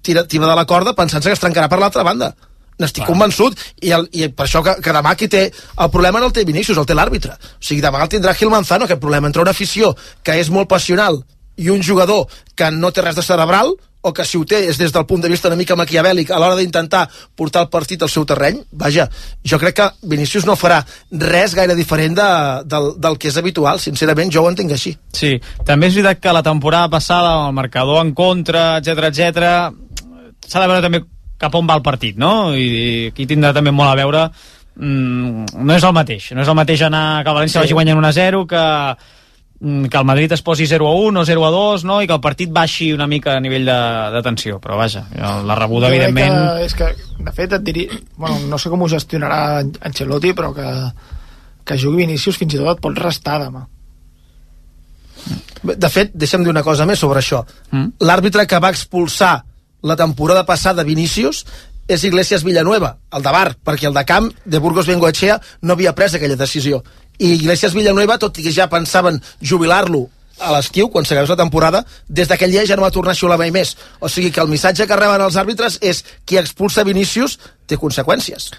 tira, tira de la corda pensant-se que es trencarà per l'altra banda. N'estic convençut, i, el, i per això que, que demà qui té el problema no el té Vinícius, el té l'àrbitre. O sigui, demà el tindrà Gil Manzano, aquest problema entre una afició que és molt passional i un jugador que no té res de cerebral, o que si ho té és des del punt de vista una mica maquiavèlic a l'hora d'intentar portar el partit al seu terreny, vaja, jo crec que Vinícius no farà res gaire diferent de, del, del que és habitual, sincerament jo ho entenc així. Sí, també és veritat que la temporada passada el marcador en contra, etc etc, s'ha de veure també cap on va el partit, no? I, i aquí tindrà també molt a veure mm, no és el mateix, no és el mateix anar que el València Sí. vagi guanyant 1-0 que que el Madrid es posi 0 a 1 o 0 a 2 no? i que el partit baixi una mica a nivell de, de tensió però vaja, la rebuda Jo evidentment Que, és que, de fet, et diria... Bueno, no sé com ho gestionarà Ancelotti, però que, que jugui Vinícius fins i tot et pot restar demà. De fet, deixa'm dir una cosa més sobre això. Mm. L'àrbitre que va expulsar la temporada passada Vinícius és Iglesias Villanueva, el de Bar, perquè el de camp de Burgos Bengoechea no havia pres aquella decisió. I Iglesias Villanueva, tot i que ja pensaven jubilar-lo a l'estiu, quan s'acabés la temporada, des d'aquell dia ja no va tornar a xiular mai més. O sigui que el missatge que reben els àrbitres és qui expulsa Vinícius té conseqüències.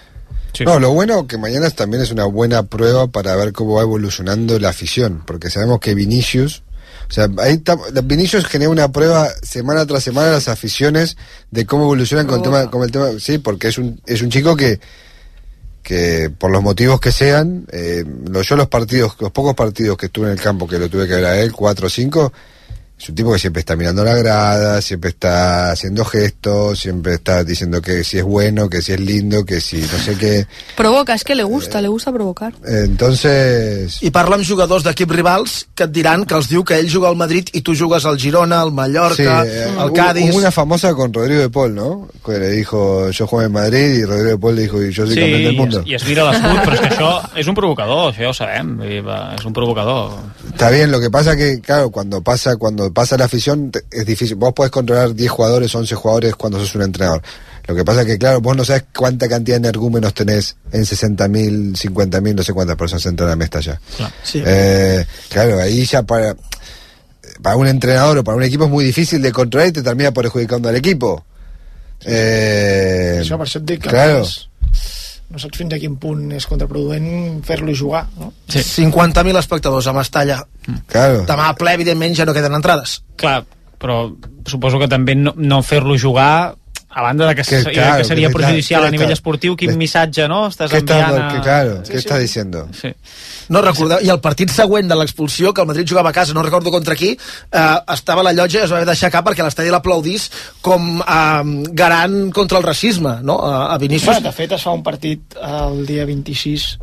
Sí. No, lo bueno que mañana también es una buena prueba para ver cómo va evolucionando la afición, porque sabemos que Vinicius, o sea, ahí tam- Vinicius genera una prueba semana tras semana a las aficiones de cómo evolucionan con el tema, con el tema, sí, porque es un es un chico que que por los motivos que sean, eh, yo los partidos, los pocos partidos que estuve en el campo, que lo tuve que ver a él, cuatro o cinco, es un tipo que siempre está mirando la grada, siempre está haciendo gestos, siempre está diciendo que si es bueno, que si es lindo, que si no sé qué. Provoca, es que le gusta, le gusta provocar. Eh, Entonces, I parla amb jugadors d'equips rivals que et diran que els diu que ell juga al Madrid i tu jugues al Girona, al Mallorca, sí, eh, al Cádiz... Hubo una famosa con Rodrigo de Paul, ¿no? Que le dijo, yo juego en Madrid, y Rodrigo de Paul le dijo, y yo soy Sí, campeón del mundo. es, i es mira l'escut, però és que això és un provocador, això ja ho sabem, és un provocador. Está bien, lo que pasa que, claro, cuando pasa, cuando pasa la afición, es difícil. Vos podés controlar 10 jugadores, 11 jugadores cuando sos un entrenador. Lo que pasa que, claro, vos no sabes cuánta cantidad de energúmenos tenés en 60.000, 50.000, no sé cuántas personas entran a Mestalla. Claro. Sí. Eh, claro, ahí ya para, para un entrenador o para un equipo es muy difícil de controlar y te termina perjudicando al equipo. Eh, claro. No saps fins a quin punt és contraproduent fer-lo jugar, no? Sí. 50.000 espectadors a Mestalla. Claro. Demà a ple, evidentment, ja no queden entrades. Clar, però suposo que també no, no fer-lo jugar a banda de que, Que, que, claro, que seria que, perjudicial claro, a nivell esportiu, quin missatge no? estàs ¿Qué estás, enviant a... que, claro, Sí, ¿qué sí. estás diciendo? Sí. No recordeu, i el partit següent de l'expulsió, que el Madrid jugava a casa, no recordo contra qui, eh, estava a la llotja i es va haver deixar perquè l'estadi l'aplaudís com eh, garant contra el racisme, no?, a, a Vinícius. Bueno, de fet, es fa un partit el dia 26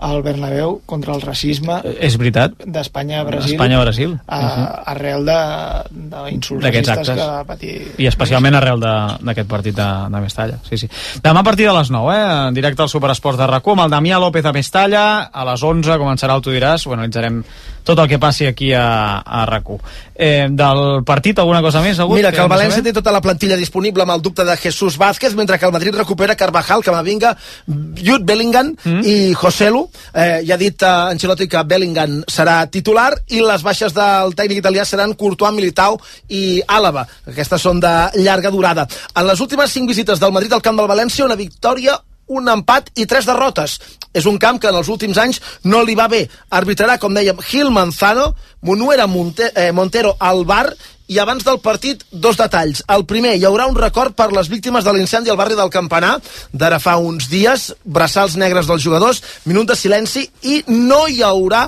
al Bernabéu contra el racisme És veritat. d'Espanya a Brasil Espanya a Brasil. a, Mhm. arrel de- d'insults racistes que va patir I especialment arrel d'aquest partit de, de Mestalla. Sí, sí. Demà a partir de les 9, eh? En directe al Superesports de RAC1 amb el Damià López a Mestalla. A les 11 començarà el Tu diràs. Ho analitzarem tot el que passi aquí a, a RAC1. Eh, del partit, alguna cosa més? Agut, Mira, que el hem de València té tota la plantilla disponible amb el dubte de Jesús Vázquez, mentre que el Madrid recupera Carvajal, Camavinga, Jude Bellingham mm. i Joselu. Eh, ja ha dit eh, Ancelotti que Bellingham serà titular i les baixes del tècnic italià seran Courtois, Militao i Àlava. Aquestes són de llarga durada. En les últimes cinc visites del Madrid al camp del València, una victòria un empat i tres derrotes. És un camp que en els últims anys no li va bé. Arbitrarà, com dèiem, Gil Manzano, Monuera Monte, eh, Montero al bar i abans del partit, dos detalls. El primer, hi haurà un record per les víctimes de l'incendi al barri del Campanar, d'ara fa uns dies, braçals negres dels jugadors, minut de silenci, i no hi haurà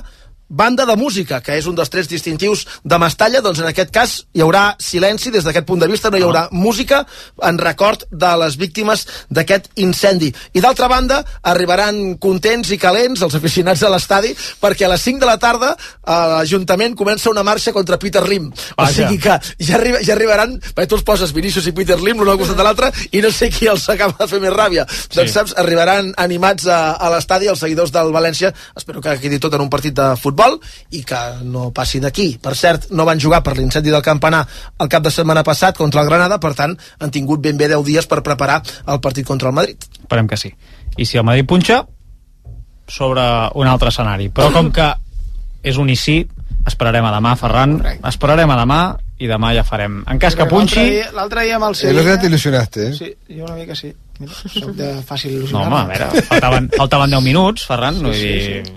banda de música, que és un dels trets distintius de Mestalla, doncs en aquest cas hi haurà silenci, des d'aquest punt de vista no hi haurà música en record de les víctimes d'aquest incendi. I d'altra banda, arribaran contents i calents els aficionats a l'estadi, perquè a les 5 de la tarda a l'Ajuntament comença una marxa contra Peter Lim. O Vaja. sigui que ja, arriba, ja arribaran, perquè tu els poses Vinícius i Peter Lim l'un al costat de l'altre i no sé qui els acaba de fer més ràbia. Sí. Doncs saps, arribaran animats a, a l'estadi els seguidors del València, espero que quedi tot en un partit de futbol i que no passi d'aquí. Per cert, no van jugar per l'incendi del Campanar el cap de setmana passat contra el Granada, per tant, han tingut ben bé 10 dies per preparar el partit contra el Madrid. Esperem que sí. I si el Madrid punxa, sobre un altre escenari. Però com que és un i sí, esperarem a demà, Ferran, esperarem a demà i demà ja farem. En cas que L'altre punxi... dia- L'altre dia amb el Sevilla... te ilusionaste, ¿eh? Sí, jo una mica sí. Mira, soc de fàcil No, il·lusionar. home, a veure, faltaven, faltaven 10 minuts, Ferran, Sí, sí, dir...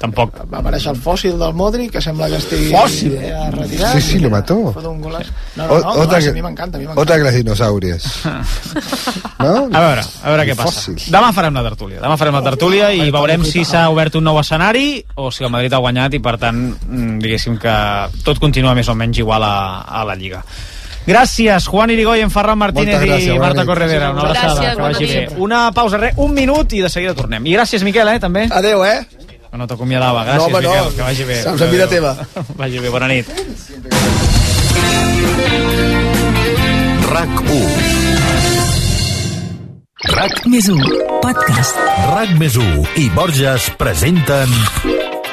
Tampoc... Va aparèixer el fòssil del Modric, que sembla que estigui Fòssil? eh, retirat. Sí, sí, lo mató. Un golaç. No, O- no, no, otra a mi m'encanta, a mi m'encanta. Otra que las dinosaurios. ¿No? A veure, a veure què passa. Demà farem la tertúlia. Demà farem la tertúlia i veurem si s'ha obert un nou escenari o si el Madrid ha guanyat i, per tant, mm, diguéssim que tot continua més o menys igual a, a la Lliga. Gràcies, Juan Irigoyen, Ferran Martínez gràcies, i Marta. Corredera. Una abraçada, Gràcies, que vagi bé. Una pausa, res, un minut i de seguida tornem. I gràcies, Miquel, eh, també. Adeu, eh? Que no t'acomiadava. Gràcies, No, home, no. Miquel, que vagi bé. Saps en vida teva. Vagi bé, bona nit. RAC1 RAC més 1, podcast. RAC més 1 i Borges presenten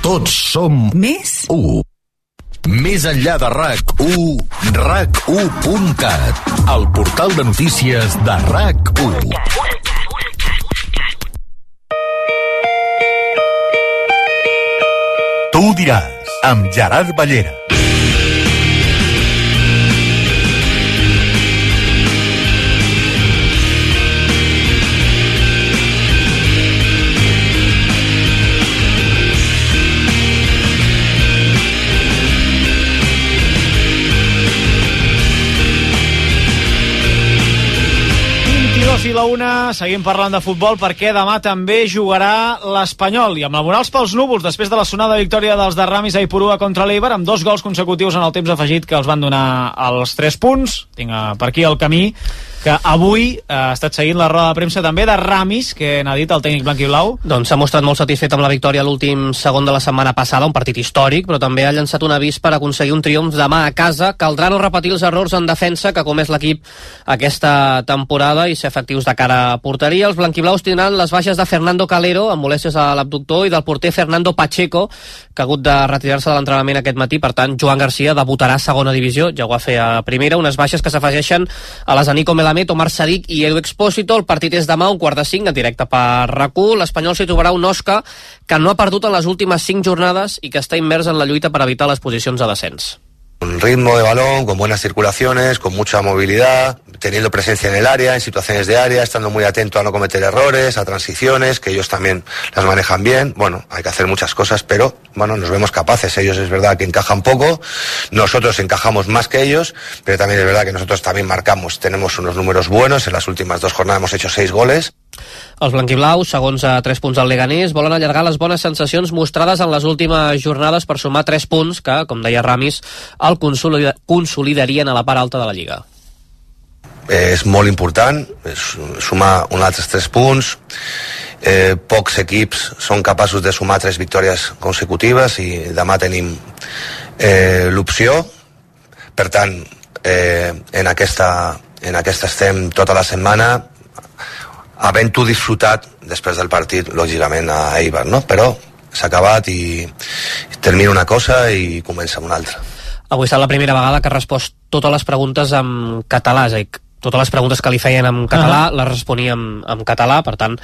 Tots som Més 1. Més enllà de RAC1, RAC1.cat, el portal de notícies de RAC1. Tu ho diràs, amb Gerard Ballera. I la una, seguim parlant de futbol perquè demà també jugarà l'Espanyol. I amb la Morals pels núvols després de la sonada victòria dels de Ramis a Ipurua contra l'Eibar amb dos gols consecutius en el temps afegit que els van donar els 3 punts. Tinc eh, per aquí el camí que avui eh, ha estat seguint la roda de premsa també de Ramis, que n'ha dit el tècnic blanc i blau. Doncs s'ha mostrat molt satisfet amb la victòria l'últim segon de la setmana passada, un partit històric, però també ha llançat un avís per aconseguir un triomf demà a casa. Caldrà no repetir els errors en defensa que comès l'equip aquesta temporada i ser efectius de cara a porteria. Els blanquiblaus tindran les baixes de Fernando Calero, amb molèsties a l'abductor, i del porter Fernando Pacheco, que ha hagut de retirar-se de l'entrenament aquest matí. Per tant, Joan Garcia debutarà a segona divisió, ja ho va fer a primera, unes baixes que s'afegeixen a les de Nico Melamed, Omar Sadik i Edu Expósito. El partit és demà, un quart de cinc, en directe per RAC1. L'Espanyol s'hi trobarà un Osca que no ha perdut en les últimes cinc jornades i que està immers en la lluita per evitar les posicions de descens. Un ritmo de balón, con buenas circulaciones, con mucha movilidad, teniendo presencia en el área, en situaciones de área, estando muy atento a no cometer errores, a transiciones, que ellos también las manejan bien. Bueno, hay que hacer muchas cosas, pero bueno, nos vemos capaces. Ellos es verdad que encajan poco, nosotros encajamos más que ellos, pero también es verdad que nosotros también marcamos, tenemos unos números buenos, en las últimas dos jornadas hemos hecho seis goles. Els blanquiblaus, segons a 3 punts al Leganés, volen allargar les bones sensacions mostrades en les últimes jornades per sumar 3 punts que, com deia Ramis, el consolida consolidarien a la part alta de la Lliga. és molt important sumar uns altres 3 punts eh, pocs equips són capaços de sumar tres victòries consecutives i demà tenim eh, l'opció per tant eh, en, aquesta, en aquesta estem tota la setmana havent-ho disfrutat després del partit lògicament a Eibar no? però s'ha acabat i termina una cosa i comença una altra Avui serà la primera vegada que ha respost totes les preguntes en català, és a dir, totes les preguntes que li feien en català Ah. les responia en, en català, per tant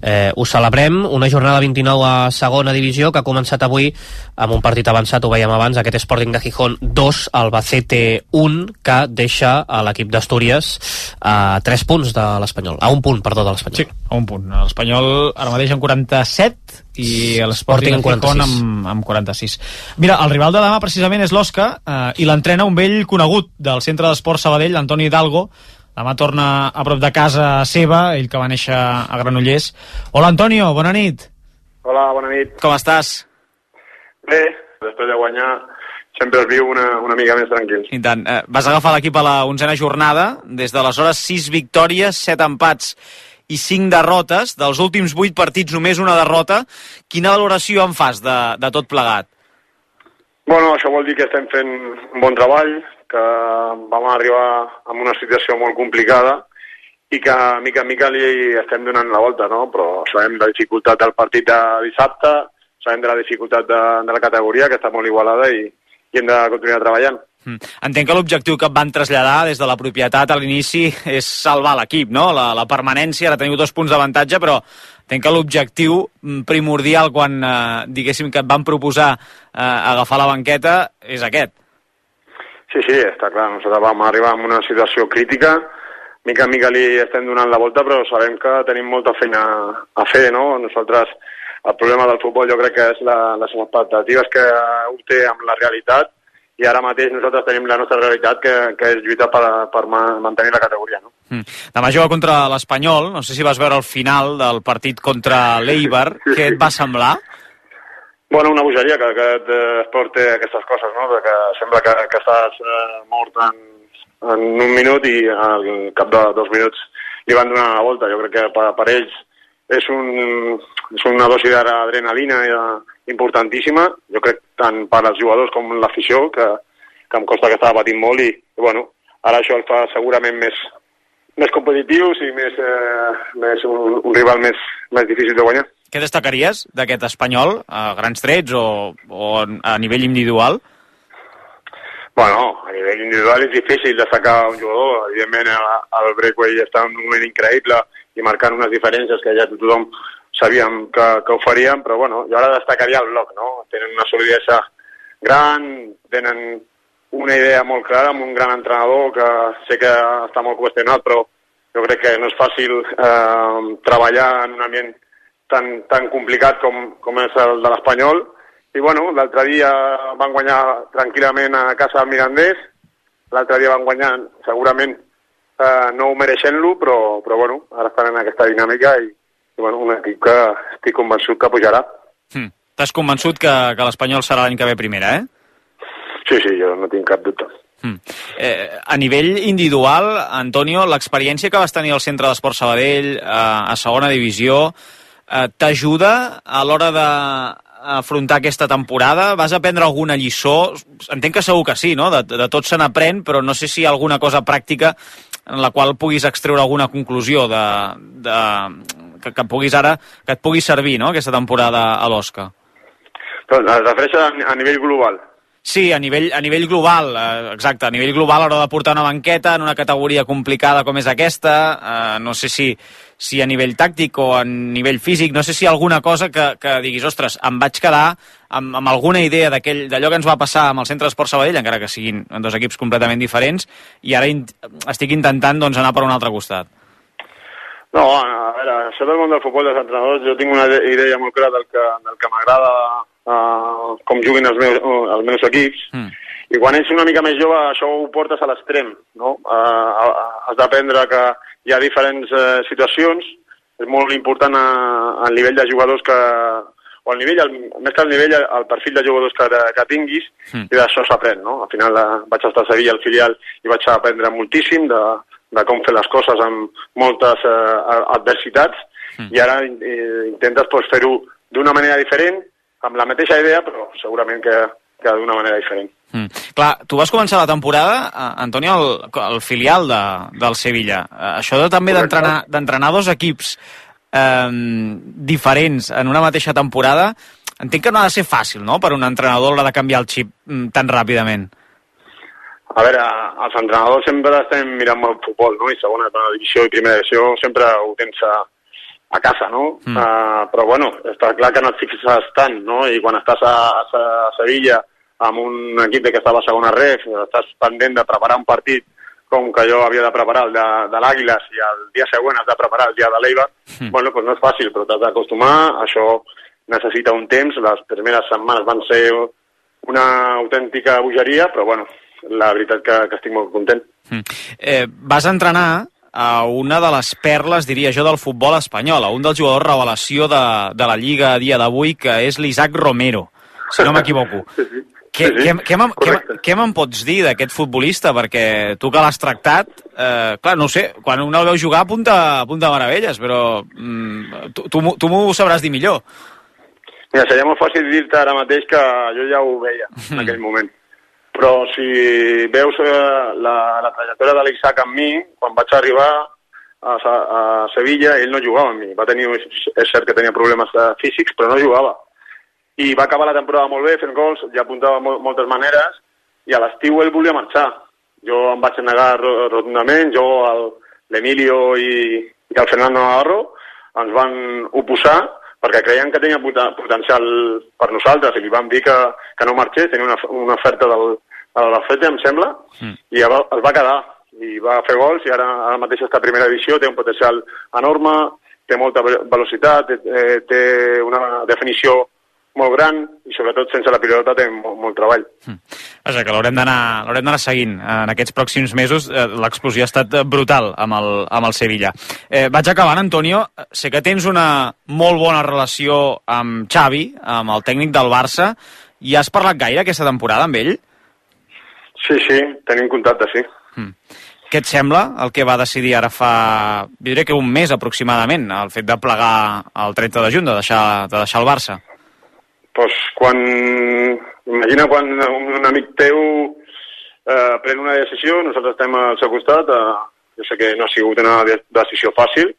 eh, ho celebrem, una jornada 29 a segona divisió que ha començat avui amb un partit avançat, ho veiem abans aquest Sporting de Gijón 2, Albacete 1 que deixa a l'equip d'Astúries a 3 punts de l'Espanyol a un punt, perdó, de l'Espanyol Sí, a un punt. L'Espanyol ara mateix en 47 i l'Sporting 46. amb, amb 46. Mira, el rival de demà precisament és l'Osca eh, i l'entrena un vell conegut del Centre d'Esport Sabadell, Antoni Hidalgo. Demà torna a prop de casa seva, ell que va néixer a Granollers. Hola, Antonio, bona nit. Hola, bona nit. Com estàs? Bé, després de guanyar sempre es viu una, una mica més tranquil. I tant. Eh, vas agafar l'equip a la onzena jornada. Des d'aleshores, 6 victòries, 7 empats i 5 derrotes. Dels últims 8 partits, només una derrota. Quina valoració en fas de, de tot plegat? Bueno, això vol dir que estem fent un bon treball, que vam arribar a una situació molt complicada i que mica en mica li estem donant la volta, no? Però sabem la dificultat del partit de dissabte, sabem de la dificultat de, de la categoria, que està molt igualada i, i hem de continuar treballant. Mm. Entenc que l'objectiu que van traslladar des de la propietat a l'inici és salvar l'equip, no? La, la permanència, ara teniu dos punts d'avantatge, però entenc que l'objectiu primordial quan, eh, diguéssim, que et van proposar eh, agafar la banqueta és aquest. Sí, sí, està clar. Nosaltres vam arribar en una situació crítica, mica en mica li estem donant la volta, però sabem que tenim molta feina a fer, no? Nosaltres, el problema del futbol jo crec que és la, les expectatives que un té amb la realitat i ara mateix nosaltres tenim la nostra realitat que, que és lluitar per, per ma- mantenir la categoria, no? Mm. Demà juga contra l'Espanyol, no sé si vas veure el final del partit contra l'Eibar, què et va semblar? Bueno, una bogeria que aquest eh, esport té aquestes coses, no? Que sembla que, que estàs eh, mort en, en un minut i al cap de dos minuts li van donar la volta. Jo crec que per, per ells és, un, és una dosi d'adrenalina eh, importantíssima. Jo crec tant per als jugadors com l'afició, que, que em costa que estava patint molt i, i bueno, ara això el fa segurament més, més competitius i més, eh, més un, un rival més, més difícil de guanyar. Què destacaries d'aquest espanyol, a grans trets o, o a nivell individual? Bueno, a nivell individual és difícil destacar un jugador. Evidentment, el, el Breakway està en un moment increïble i marcant unes diferències que ja tothom sabíem que, que ho faríem, però bueno, jo ara destacaria el bloc, no? Tenen una solidesa gran, tenen una idea molt clara amb un gran entrenador que sé que està molt qüestionat, però jo crec que no és fàcil eh, treballar en un ambient tan, tan complicat com, com és el de l'Espanyol. I bueno, l'altre dia van guanyar tranquil·lament a casa del Mirandés, l'altre dia van guanyar segurament eh, no mereixent-lo, però, però bueno, ara estan en aquesta dinàmica i bueno, un equip que estic convençut que pujarà. Hm. T'has convençut que, que l'Espanyol serà l'any que ve primera, eh? Sí, sí, jo no tinc cap dubte. Mm. Eh, a nivell individual, Antonio, l'experiència que vas tenir al Centre d'Esport Sabadell, eh, a segona divisió, eh, t'ajuda a l'hora de afrontar aquesta temporada? Vas aprendre alguna lliçó? Entenc que segur que sí, no? De, de tot se n'aprèn, però no sé si hi ha alguna cosa pràctica en la qual puguis extreure alguna conclusió de, de, que, que, puguis ara, que et pugui servir no? aquesta temporada a l'Osca. Però es refereix a, a nivell global. Sí, a nivell, a nivell global, eh, exacte, a nivell global a l'hora de portar una banqueta en una categoria complicada com és aquesta, eh, no sé si, si a nivell tàctic o a nivell físic, no sé si alguna cosa que, que diguis, ostres, em vaig quedar amb, amb alguna idea d'allò que ens va passar amb el Centre d'Esport Sabadell, encara que siguin dos equips completament diferents, i ara in estic intentant doncs, anar per un altre costat. No, a veure, això del món del futbol dels entrenadors, jo tinc una idea molt clara del que, del que m'agrada uh, com juguin els meus, uh, els meus equips, Mm. i quan ets una mica més jove això ho portes a l'extrem, no? Uh, has d'aprendre que hi ha diferents uh, situacions, és molt important a, al nivell de jugadors que o al nivell, el, més que al nivell, el perfil de jugadors que, que tinguis, Mm. i d'això s'aprèn, no? Al final eh, vaig estar a Sevilla, al filial, i vaig aprendre moltíssim de, de com fer les coses amb moltes eh, adversitats, i ara eh, intentes pues, fer-ho d'una manera diferent, amb la mateixa idea, però segurament que, que d'una manera diferent. Mm. Clar, tu vas començar la temporada, eh, Antoni, al, al filial de, del Sevilla. Eh, això de també d'entrenar dos equips eh, diferents en una mateixa temporada, entenc que no ha de ser fàcil, no?, per un entrenador a l'hora de canviar el xip mm, tan ràpidament. A veure, els entrenadors sempre estem mirant molt futbol, no? I segona divisió i primera divisió sempre ho tens a, a casa, no? Mm. Uh, però bueno, està clar que no et fixes tant, no? I quan estàs a, a, a Sevilla amb un equip que estava a segona ref, estàs pendent de preparar un partit com que jo havia de preparar el de, de l'Àguiles i el dia següent has de preparar el dia de l'Eibar, Mm. bueno, doncs no és fàcil, però t'has d'acostumar, això necessita un temps, les primeres setmanes van ser una autèntica bogeria, però bueno, la veritat que, que estic molt content. Eh, vas entrenar a una de les perles, diria jo, del futbol espanyol, a un dels jugadors revelació de, de la Lliga a dia d'avui, que és l'Isaac Romero, si no m'equivoco. Què, Sí, sí, què, què, me'n- què, què me'n pots dir d'aquest futbolista? Perquè tu que l'has tractat, eh, clar, no sé, quan un el veu jugar apunta, apunta meravelles, però mm, tu, tu, tu m'ho sabràs dir millor. Mira, seria molt fàcil dir-te ara mateix que jo ja ho veia en aquell moment. Però si veus eh, la, la trajectòria de l'Isaac amb mi, quan vaig arribar a, a Sevilla, ell no jugava amb mi. Va tenir, és cert que tenia problemes eh, físics, però no jugava. I va acabar la temporada molt bé, fent gols, ja apuntava mol, moltes maneres, i a l'estiu ell volia marxar. Jo em vaig negar ro- rotundament, jo, l'Emilio i, i el Fernando Navarro ens van oposar perquè creien que tenia poten- potencial per nosaltres i li van dir que, que no marxés, tenia una, una oferta del, de l'Alfete, em sembla, i ja va, es va quedar i va fer gols i ara, ara mateix està a primera divisió, té un potencial enorme, té molta ve- velocitat, té, eh, té una definició molt gran i sobretot sense la pilota té molt, molt treball. Vaja, que l'haurem d'anar seguint en aquests pròxims mesos. Eh, L'explosió ha estat eh, brutal amb el, amb el Sevilla. Eh, vaig acabant, Antonio. Sé que tens una molt bona relació amb Xavi, amb el tècnic del Barça. I has parlat gaire aquesta temporada amb ell? Sí, sí, tenim contacte, sí. Què et sembla el que va decidir ara fa, jo diria que un mes aproximadament, el fet de plegar el 30 de juny, de deixar, de deixar el Barça? Pues quan, imagina quan un, un amic teu eh, pren una decisió, nosaltres estem al seu costat, eh, jo sé que no ha sigut una de decisió fàcil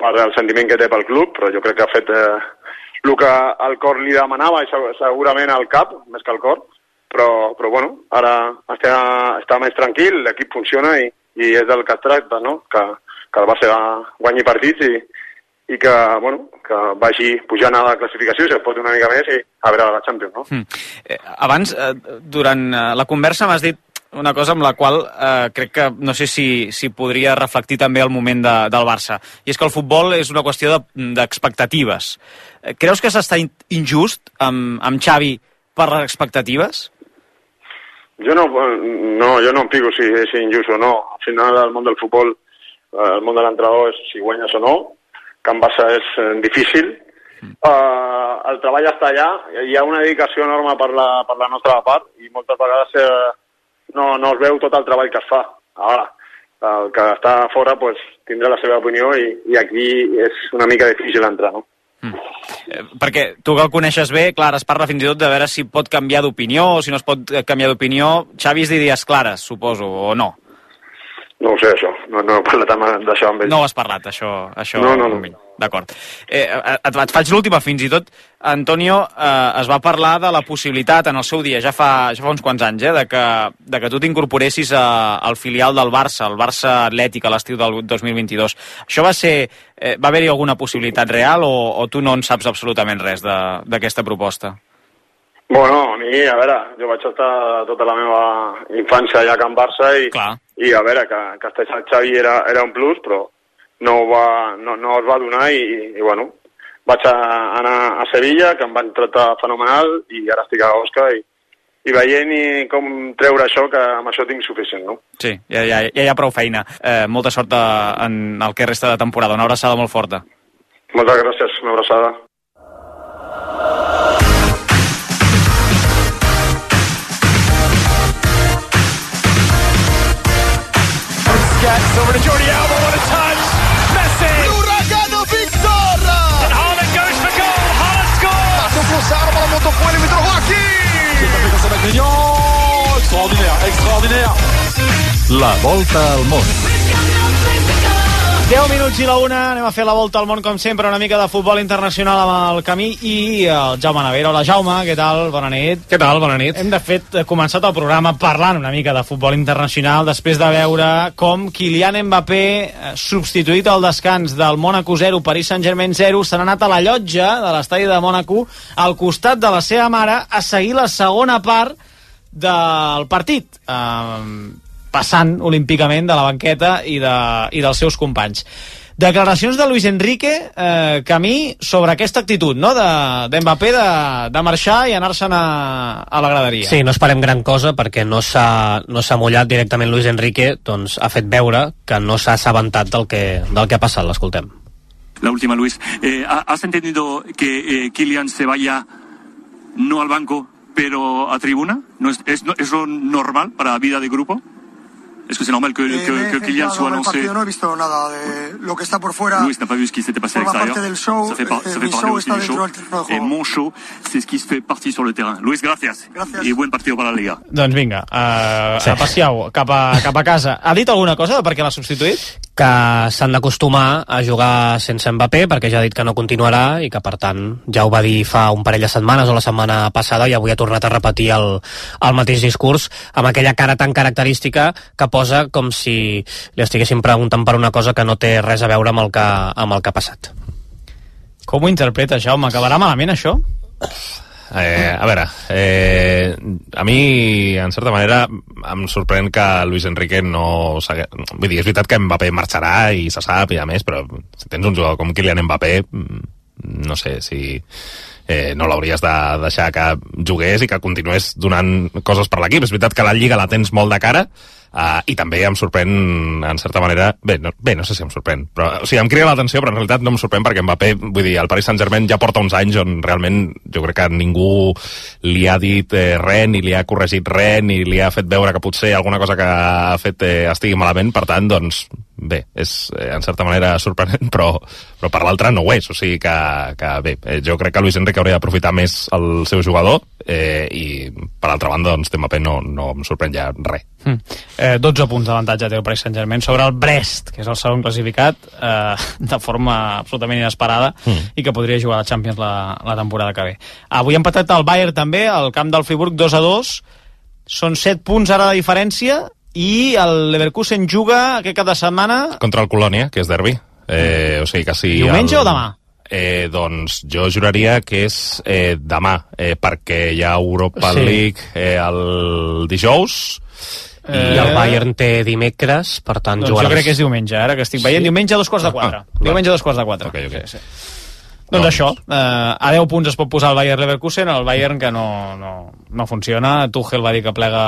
per el sentiment que té pel club, però jo crec que ha fet eh, el que el cor li demanava i seg- segurament al cap, més que al cor, però, però bueno, ara està, està més tranquil, l'equip funciona i, i és del que es tracta, no? que, que el Barça guanyi partits i, i que, bueno, que vagi pujant a la classificació, si es pot una mica més, i a veure la Champions, no? Mm. Eh, abans, eh, durant eh, la conversa m'has dit una cosa amb la qual eh, crec que no sé si, si podria reflectir també el moment de, del Barça. I és que el futbol és una qüestió de- d'expectatives. De, Creus que s'està in- injust amb, amb Xavi per les expectatives? Jo no, no, jo no em pico si és injust o no. Al final, el món del futbol, eh, el món de l'entrenador és si guanyes o no. En Barça és difícil. Eh, el treball està allà. Hi ha una dedicació enorme per la, per la nostra part i moltes vegades eh, no, no es veu tot el treball que es fa. Ara, el que està fora pues, tindrà la seva opinió i, i aquí és una mica difícil entrar, no? Eh, perquè tu que el coneixes bé, clar, es parla fins i tot de veure si pot canviar d'opinió o si no es pot eh, canviar d'opinió. Xavi és d'idees clares, suposo, o no? No ho sé, això. No, no he parlat d'això amb ell. No ho has parlat, això, això No, no, no. amb ell. d'acord. Eh, et, et faig l'última, fins i tot, Antonio, eh, es va parlar de la possibilitat en el seu dia, ja fa, ja fa uns quants anys, eh, de, que, de que tu t'incorporessis al filial del Barça, el Barça Atlètic a l'estiu del 2022. Això va ser... Eh, va haver-hi alguna possibilitat real o, o tu no en saps absolutament res d'aquesta proposta? Bueno, a mi, a veure, jo vaig estar tota la meva infància allà a Can Barça i, Clar. I a veure, que, que estigués el Xavi era, era un plus, però no, va, no, no es va donar i, i bueno, vaig a, anar a Sevilla, que em van tractar fenomenal i ara estic a Osca i, i veient i com treure això, que amb això tinc suficient, no? Sí, ja, ja, ja hi ha prou feina. Eh, molta sort eh, en el que resta de temporada. Una abraçada molt forta. Moltes gràcies, una abraçada. Busquets over to Jordi Alba, what a touch! Messi! L'Uragano Victor! And Haaland goes for goal, Haaland scores! Attention Mignon! Extraordinaire, extraordinaire! La volta al món. 10 minuts i la una, anem a fer la volta al món com sempre, una mica de futbol internacional amb el camí i el Jaume Navera. Hola Jaume, què tal? Bona nit. Què tal? Bona nit. Hem de fet començat el programa parlant una mica de futbol internacional després de veure com Kylian Mbappé, eh, substituït al descans del Mónaco 0, Paris Saint-Germain 0, se n'ha anat a la llotja de l'estadi de Mónaco al costat de la seva mare a seguir la segona part del partit. Eh, passant olímpicament de la banqueta i, de, i dels seus companys. Declaracions de Luis Enrique, eh, Camí, sobre aquesta actitud no? de- d'Mbappé de, de, de marxar i anar-se'n a, a la graderia. Sí, no esperem gran cosa perquè no s'ha no s'ha mullat directament Luis Enrique, doncs ha fet veure que no s'ha assabentat del que, del que ha passat, l'escoltem. La última, Luis. Eh, ¿ha- ¿Has entendido que eh, Kylian se vaya no al banco, pero a tribuna? ¿No es, es, no- ¿Es lo normal para vida de grupo? ¿Es que c'est normal que, Eh, que, que Kylian soit partido, no he visto nada de lo que está por fuera. Luis n'a pas vu ce qui s'était passé à l'extérieur. Ça fait, par- eh, ça fait parler aussi du show. Et juego. mon show, c'est ce qui se fait partie sur le terrain. Luis, gracias. Y buen partido para la Liga. Doncs vinga, uh, Sí. passiau cap a, cap a casa. Ha dit alguna cosa de per què l'ha substituït? Que s'han d'acostumar a jugar sense Mbappé perquè ja ha dit que no continuarà i que, per tant, ja ho va dir fa un parell de setmanes o la setmana passada i avui ha tornat a repetir el, el mateix discurs amb aquella cara tan característica que posa com si li estiguessin preguntant per una cosa que no té res a veure amb el que, amb el que ha passat. Com ho interpreta, Jaume? Acabarà malament, això? Eh, a veure, eh, a mi, en certa manera, em sorprèn que Luis Enrique no... Vull dir, és veritat que Mbappé marxarà i se sap i a més, però si tens un jugador com Kylian Mbappé, mm, no sé si eh, no l'hauries de deixar que jugués i que continués donant coses per l'equip. És veritat que la Lliga la tens molt de cara, Uh, i també em sorprèn, en certa manera... Bé no, bé, no sé si em sorprèn, però, o sigui, em crida l'atenció, però en realitat no em sorprèn perquè Mbappé, vull dir, el Paris Saint-Germain ja porta uns anys on realment jo crec que ningú li ha dit eh, res, ni li ha corregit res, ni li ha fet veure que potser alguna cosa que ha fet eh, estigui malament, per tant, doncs, bé, és eh, en certa manera sorprenent, però, però per l'altra no ho és, o sigui que, que bé, eh, jo crec que Luis Enrique hauria d'aprofitar més el seu jugador eh, i per altra banda, doncs, Mbappé no, no em sorprèn ja res. Mm. Eh, 12 punts d'avantatge té el Paris Saint-Germain sobre el Brest, que és el segon classificat, eh, de forma absolutament inesperada, Mm. i que podria jugar a la Champions la, la temporada que ve. Avui ha empatat el Bayern també, al camp del Friburg 2 a 2. Són 7 punts ara de diferència, i el Leverkusen juga aquest cap de setmana contra el Colònia, que és derbi. Eh, o sigui que si... Diumenge el... o demà? Eh, doncs jo juraria que és eh, demà, eh, perquè hi ha Europa Sí. League eh, el dijous, I el Bayern té dimecres, per tant, Doncs jugarà... jo crec que és diumenge, ara que estic veient. Sí? Diumenge a dos quarts de quatre. Ah, diumenge a dos quarts de quatre. Okay, okay. Sí, sí. Doncs això, eh, a 10 punts es pot posar el Bayern Leverkusen, el Bayern que no, no, no funciona. Tuchel va dir que plega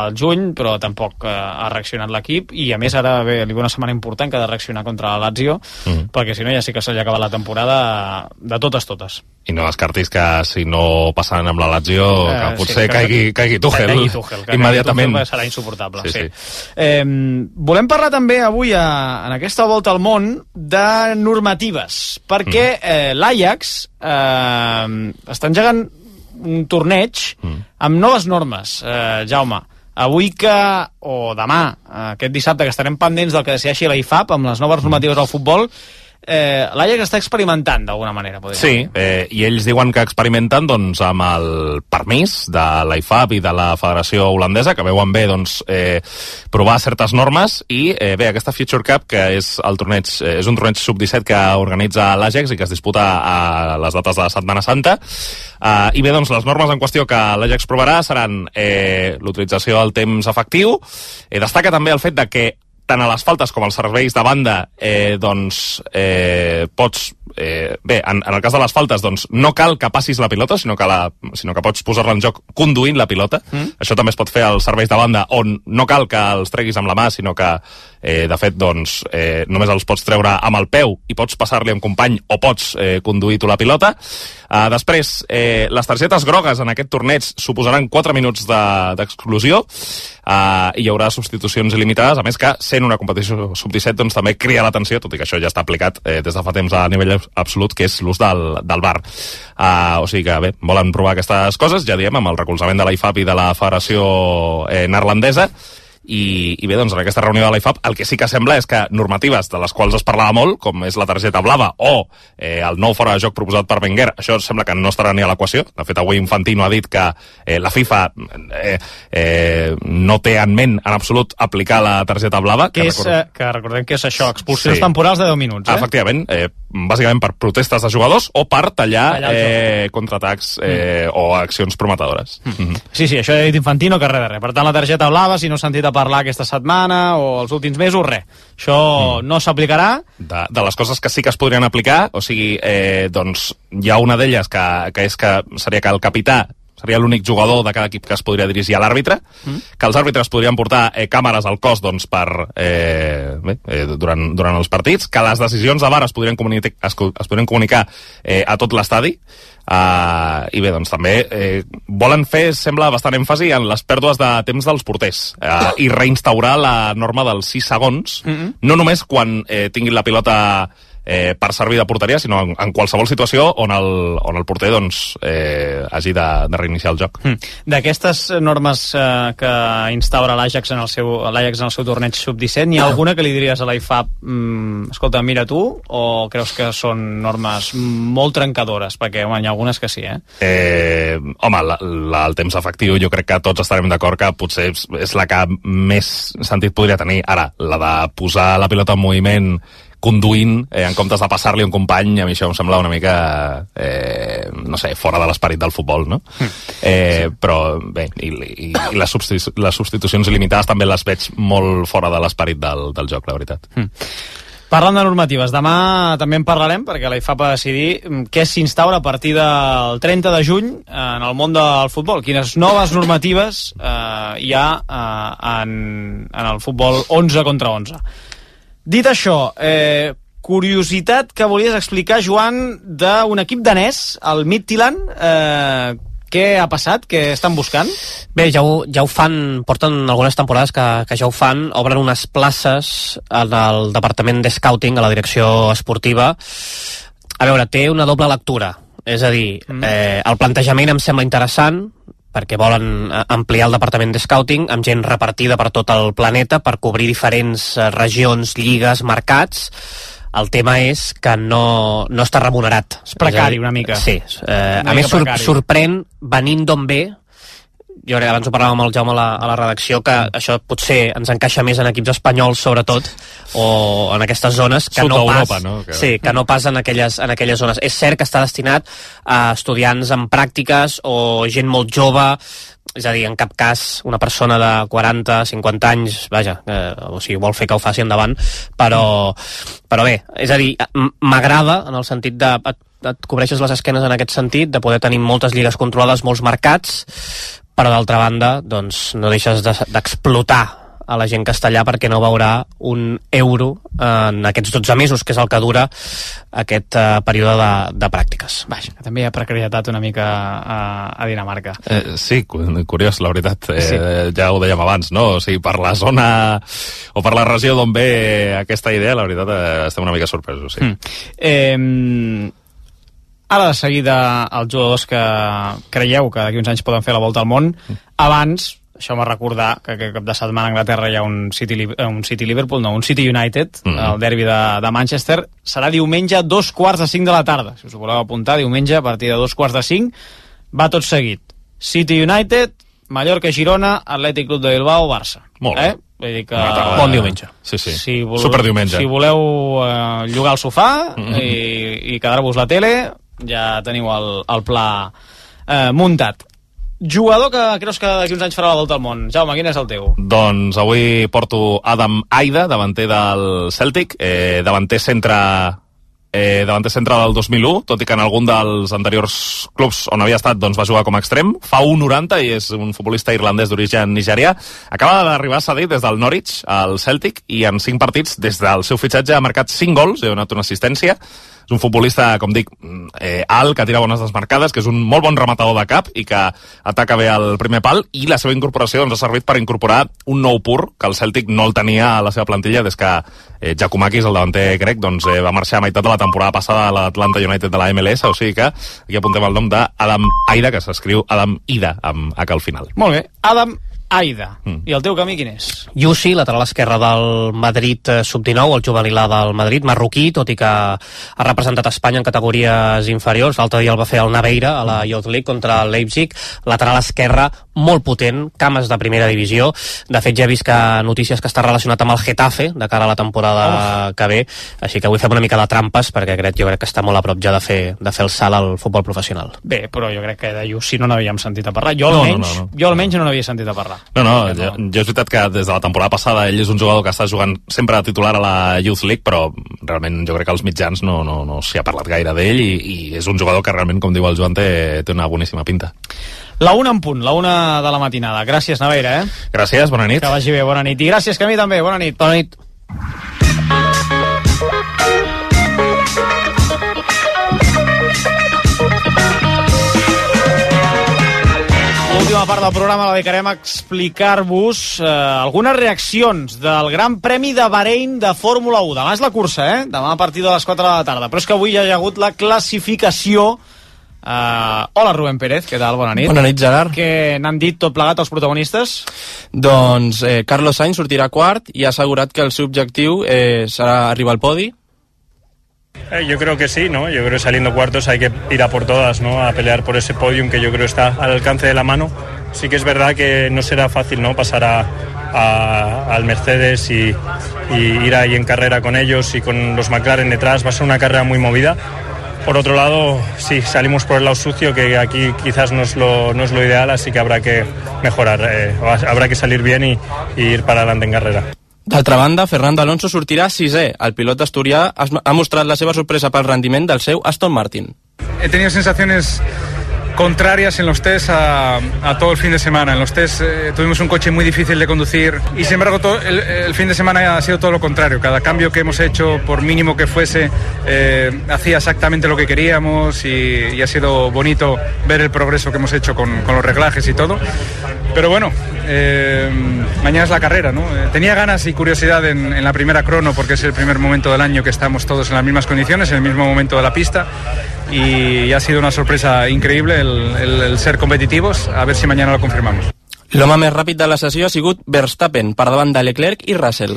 al juny, però tampoc eh, ha reaccionat l'equip, i a més ara bé, li ve una setmana important que ha de reaccionar contra la Lazio, Mm. perquè si no ja sí que se li ha acabat la temporada de totes totes. i no descartis que si no passaran amb la Lazio, Eh, que sí, potser que- caigui, caigui Tuchel, caigui Tuchel, que immediatament. Tuchel serà insuportable, sí. Sí, sí. sí. Eh, volem parlar també avui a, en aquesta volta al món de normatives, perquè eh, l'Ajax eh, està engegant un torneig amb noves normes, eh, Jaume. Avui que, o demà, eh, aquest dissabte, que estarem pendents del que decideixi la IFAB amb les noves normatives del futbol, eh, l'Ajax està experimentant d'alguna manera, podríem Sí, eh, i ells diuen que experimenten doncs, amb el permís de l'IFAB i de la Federació Holandesa, que veuen bé doncs, eh, provar certes normes, i eh, bé, aquesta Future Cup, que és, el torneig, eh, és un torneig sub-17 que organitza l'Ajax i que es disputa a les dates de la Setmana Santa, eh, i bé, doncs, les normes en qüestió que l'Ajax provarà seran eh, l'utilització del temps efectiu, eh, destaca també el fet de que tant a les faltes com als serveis de banda, eh, doncs, eh, pots... Eh, bé, en, en el cas de les faltes, doncs, no cal que passis la pilota, sinó que, la, sinó que pots posar-la en joc conduint la pilota. Mm. Això també es pot fer als serveis de banda, on no cal que els treguis amb la mà, sinó que, eh, de fet, doncs, eh, només els pots treure amb el peu i pots passar-li a un company o pots eh, conduir tu la pilota. Uh, després, eh, les targetes grogues en aquest torneig suposaran 4 minuts de- d'exclusió de, uh, i hi haurà substitucions il·limitades, a més que sent una competició sub-17 doncs també cria l'atenció, tot i que això ja està aplicat eh, des de fa temps a nivell absolut, que és l'ús del, del bar. Uh, o sigui que bé, volen provar aquestes coses, ja diem, amb el recolzament de l'IFAB i de la Federació eh, Neerlandesa, i, i bé, doncs en aquesta reunió de l'IFAB el que sí que sembla és que normatives de les quals es parlava molt, com és la targeta blava o eh, el nou fora de joc proposat per Wenger, això sembla que no estarà ni a l'equació. De fet, avui Infantino ha dit que eh, la FIFA eh, eh, no té en ment en absolut aplicar la targeta blava. Que, és, record- eh, que recordem que és això, expulsions Sí. temporals de 10 minuts. Eh? Efectivament, eh, bàsicament per protestes de jugadors o per tallar, eh, contraatacs eh, o accions prometedores. Mm -hmm. Sí, sí, això ha dit Infantino que res de res. Per tant, la targeta blava, si no heu sentit a parlar aquesta setmana o els últims mesos, res. Això mm. no s'aplicarà. de, de les coses que sí que es podrien aplicar, o sigui, eh, doncs hi ha una d'elles que, que és que seria que el capità seria l'únic jugador de cada equip que es podria dirigir a l'àrbitre, mm. que els àrbitres podrien portar eh, càmeres al cos doncs, per, eh, bé, eh, durant, durant els partits, que les decisions de VAR es podrien comunicar, es, es podrien comunicar eh, a tot l'estadi, Uh, I bé, doncs també eh, volen fer, sembla, bastant èmfasi en les pèrdues de temps dels porters uh, i reinstaurar la norma dels 6 segons, mm -hmm. no només quan eh, tinguin la pilota eh, per servir de porteria, sinó en, en qualsevol situació on el, on el porter doncs, eh, hagi de, de reiniciar el joc. Mm. D'aquestes normes eh, que instaura l'Ajax en, el seu, l'Ajax en el seu torneig sub-17, n'hi ha alguna que li diries a l'IFAB mm, escolta, mira tu, o creus que són normes molt trencadores? Perquè, home, n'hi ha algunes que sí, eh? Eh, home, la, la, el temps efectiu jo crec que tots estarem d'acord que potser és, és la que més sentit podria tenir. Ara, la de posar la pilota en moviment conduint eh, en comptes de passar-li un company, a mi això em sembla una mica, eh, no sé, fora de l'esperit del futbol, no? Eh, però bé, i, i, i les, substitu les substitucions il·limitades també les veig molt fora de l'esperit del, del joc, la veritat. Parlant de normatives, demà també en parlarem perquè la IFAP va decidir mm, què s'instaura a partir del 30 de juny en el món del futbol. Quines noves normatives eh, hi ha eh, en, en el futbol 11 contra 11. Dit això, eh, curiositat que volies explicar, Joan, d'un equip danès, el Midtjylland, eh, què ha passat? Què estan buscant? Bé, ja ho, ja ho fan, porten algunes temporades que, que ja ho fan, obren unes places en el departament de scouting, a la direcció esportiva. A veure, té una doble lectura, és a dir, eh, el plantejament em sembla interessant, perquè volen eh, ampliar el departament de scouting amb gent repartida per tot el planeta per cobrir diferents eh, regions, lligues, mercats, el tema és que no, no està remunerat. És precari, una mica. Sí. Eh, Una a més, mica sor precari. sorprèn venint d'on ve, jo crec que abans ho parlàvem amb el Jaume a la, a la redacció, que això potser ens encaixa més en equips espanyols, sobretot, o en aquestes zones, que Sud no pas, d'Europa, no? Que- Sí, que no pas en aquelles, en aquelles zones. És cert que està destinat a estudiants en pràctiques o gent molt jove, és a dir, en cap cas una persona de 40, 50 anys, vaja, eh, o sigui, vol fer que ho faci endavant, però, però bé, és a dir, m'agrada en el sentit de et, et cobreixes les esquenes en aquest sentit, de poder tenir moltes lligues controlades, molts mercats, però d'altra banda, doncs, no deixes de- d'explotar a la gent castellà perquè no veurà un euro en aquests 12 mesos, que és el que dura aquest eh, període de, de pràctiques. Vaja, que també hi ha precarietat una mica a, a Dinamarca. Eh, sí, cu- curiós, la veritat. Eh, Sí. Ja ho dèiem abans, no? O sigui, per la zona o per la regió d'on ve aquesta idea, la veritat, eh, estem una mica sorpresos, sí. Mm. Eh, ara de seguida els jugadors que creieu que d'aquí uns anys poden fer la volta al món, abans això m'ha recordar que aquest cap de setmana a Anglaterra hi ha un City, eh, un City Liverpool, no, un City United, Mhm. el derbi de, de Manchester, serà diumenge a dos quarts de cinc de la tarda. Si us ho voleu apuntar, diumenge a partir de dos quarts de cinc, va tot seguit. City United, Mallorca, Girona, Atlètic Club de Bilbao, Barça. Molt bé. Eh? Vull dir que... Bon diumenge. Sí, sí. Si voleu, Superdiumenge. Si voleu eh, llogar el sofà Mhm. i, i quedar-vos la tele, ja teniu el, el pla eh, muntat. Jugador que creus que d'aquí uns anys farà la volta al món. Jaume, quin és el teu? Doncs avui porto Adam Aida, davanter del Celtic, eh, davanter centre eh, davanter centre del 2001, tot i que en algun dels anteriors clubs on havia estat doncs, va jugar com a extrem. Fa 1,90 i és un futbolista irlandès d'origen nigerià. Acaba d'arribar cedit des del Norwich al Celtic i en 5 partits des del seu fitxatge ha marcat 5 gols i ha donat una assistència. És un futbolista, com dic, eh, alt, que tira bones desmarcades, que és un molt bon rematador de cap i que ataca bé al primer pal i la seva incorporació doncs, ha servit per incorporar un nou pur que el Celtic no el tenia a la seva plantilla des que eh, Giacomakis, el davanter grec, doncs, eh, va marxar a meitat de la temporada passada a l'Atlanta United de la MLS, o sigui que aquí apuntem el nom d'Adam Aida, que s'escriu Adam Ida, amb H al final. Molt bé. Adam Aida. Mm. I el teu camí quin és? Yussi, lateral esquerre del Madrid eh, sub-19, el juvenil A del Madrid, marroquí, tot i que ha representat Espanya en categories inferiors. L'altre dia el va fer el Naveira a la Youth League contra el Leipzig. Lateral esquerre, molt potent, cames de primera divisió. De fet, ja he vist que notícies que està relacionat amb el Getafe de cara a la temporada oh. que ve, així que avui fem una mica de trampes perquè crec, jo crec que està molt a prop ja de fer, de fer el salt al futbol professional. Bé, però jo crec que de Jussi no n'havíem sentit a parlar. Jo No, no, almenys, no, no. jo almenys no n'havia sentit a parlar. No, no, jo, jo és veritat que des de la temporada passada ell és un jugador que està jugant sempre de titular a la Youth League, però realment jo crec que als mitjans no, no, no s'hi ha parlat gaire d'ell i, i és un jugador que realment, com diu el Joan, té, té una boníssima pinta. La una en punt, la una de la matinada. Gràcies, Naveira, eh? Gràcies, bona nit. Que vagi bé, bona nit. I gràcies, Camí, també. Bona nit. Bona nit. L'última part del programa la dedicarem a explicar-vos eh, algunes reaccions del Gran Premi de Bahrein de Fórmula 1. Demà és la cursa, eh? Demà a partir de les 4 de la tarda. Però és que avui ja hi ha hagut la classificació Uh, hola, Rubén Pérez, què tal? Bona nit. Bona nit, Gerard. Què n'han dit tot plegat els protagonistes? Doncs eh, Carlos Sainz sortirà quart i ha assegurat que el seu objectiu eh, serà arribar al podi. Eh, yo creo que sí, ¿no? Yo creo que saliendo cuartos hay que ir a por todas, ¿no? A pelear por ese podium que yo creo está al alcance de la mano. Sí que es verdad que no será fácil, ¿no? Pasar a, a- al Mercedes y, y ir ahí en carrera con ellos y con los McLaren detrás. Va a ser una carrera muy movida. Por otro lado, sí, salimos por el lado sucio, que aquí quizás no es lo, no es lo ideal, así que habrá que mejorar, eh, habrá que salir bien y, y ir para adelante en carrera. D'altra banda, Fernando Alonso sortirà sisè. El pilot asturià ha mostrat la seva sorpresa pel rendiment del seu Aston Martin. He tenido sensaciones contrarias en los test a, todo el fin de semana. En los test eh, tuvimos un coche muy difícil de conducir y sin embargo el, fin de semana ha sido todo lo contrario. Cada cambio que hemos hecho, por mínimo que fuese, eh, hacía exactamente lo que queríamos y, ha sido bonito ver el progreso que hemos hecho con, los reglajes y todo. Pero bueno, eh, mañana es la carrera, ¿no? Tenía ganas y curiosidad en la primera crono porque es el primer momento del año que estamos todos en las mismas condiciones, en el mismo momento de la pista y ha sido una sorpresa increíble el, el- el ser competitivos. A ver si mañana lo confirmamos. L'home més ràpid de la sessió ha sigut Verstappen, per davant de Leclerc i Russell.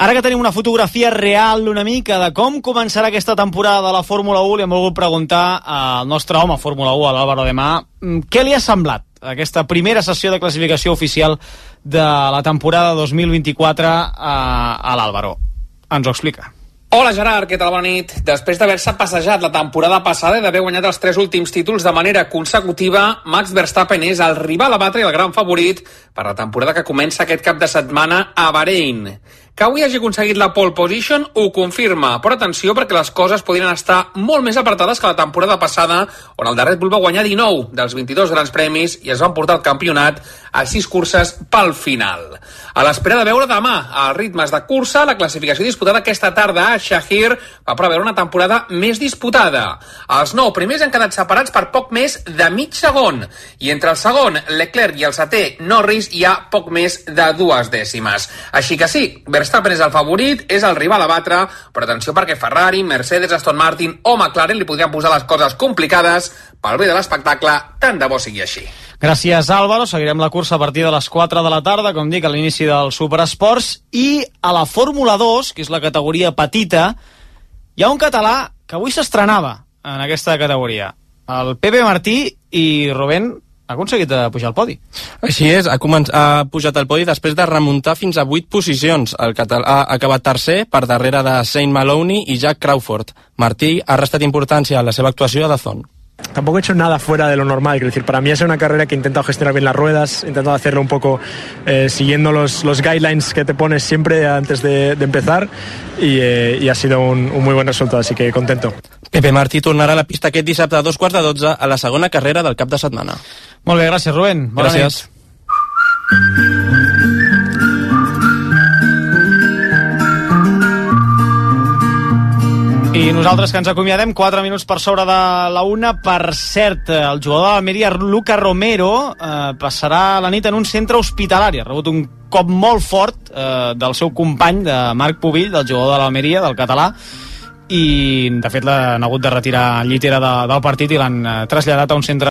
Ara que tenim una fotografia real una mica de com començarà aquesta temporada de la Fórmula 1, li hem volgut preguntar al nostre home Fórmula 1, a l'Àlvaro de Mà, mm, què li ha semblat aquesta primera sessió de classificació oficial de la temporada 2024 a, a l'Àlvaro. Ens ho explica. Hola Gerard, què tal? Bona nit. Després d'haver-se passejat la temporada passada i d'haver guanyat els tres últims títols de manera consecutiva, Max Verstappen és el rival a batre i el gran favorit per la temporada que comença aquest cap de setmana a Bahrein. Que avui hagi aconseguit la pole position ho confirma, però atenció perquè les coses podrien estar molt més apartades que la temporada passada, on el de Red Bull va guanyar 19 dels 22 grans premis i es van portar el campionat a 6 curses pel final. A l'espera de veure demà els ritmes de cursa, la classificació disputada aquesta tarda a Shahir va preveure una temporada més disputada. Els nou primers han quedat separats per poc més de mig segon, i entre el segon, Leclerc i el setè, Norris, hi ha poc més de dues dècimes. Així que sí, Verstappen és el favorit, és el rival a batre, però atenció perquè Ferrari, Mercedes, Aston Martin o McLaren li podrien posar les coses complicades pel bé de l'espectacle, tant de bo sigui així. Gràcies, Álvaro. Seguirem la cursa a partir de les 4 de la tarda, com dic, a l'inici del Superesports. I a la Fórmula 2, que és la categoria petita, hi ha un català que avui s'estrenava en aquesta categoria. El Pepe Martí i Rubén ha aconseguit eh, pujar al podi. Així és, ha, ha pujat al podi després de remuntar fins a 8 posicions. El català ha acabat tercer per darrere de Saint Maloney i Jack Crawford. Martí ha restat importància a la seva actuació a Dazón. Tampoco he hecho nada fuera de lo normal, quiero decir, para mí es una carrera que he intentado gestionar bien las ruedas, he intentado hacerlo un poco eh, siguiendo los, los guidelines que te pones siempre antes de, de empezar y, eh, y ha sido un, un muy buen resultado, así que contento. Pepe Martí tornarà a la pista aquest dissabte a dos quarts de dotze a la segona carrera del cap de setmana. Molt bé, gràcies, Rubén. Bona Gràcies. I nosaltres que ens acomiadem 4 minuts per sobre de la una. Per cert, el jugador de l'Almeria, Luca Romero, eh, passarà la nit en un centre hospitalari. Ha rebut un cop molt fort eh, del seu company, de Marc Pubill, del jugador de l'Almeria, del català, i de fet l'han hagut de retirar llitera de, del partit i l'han eh, traslladat a un centre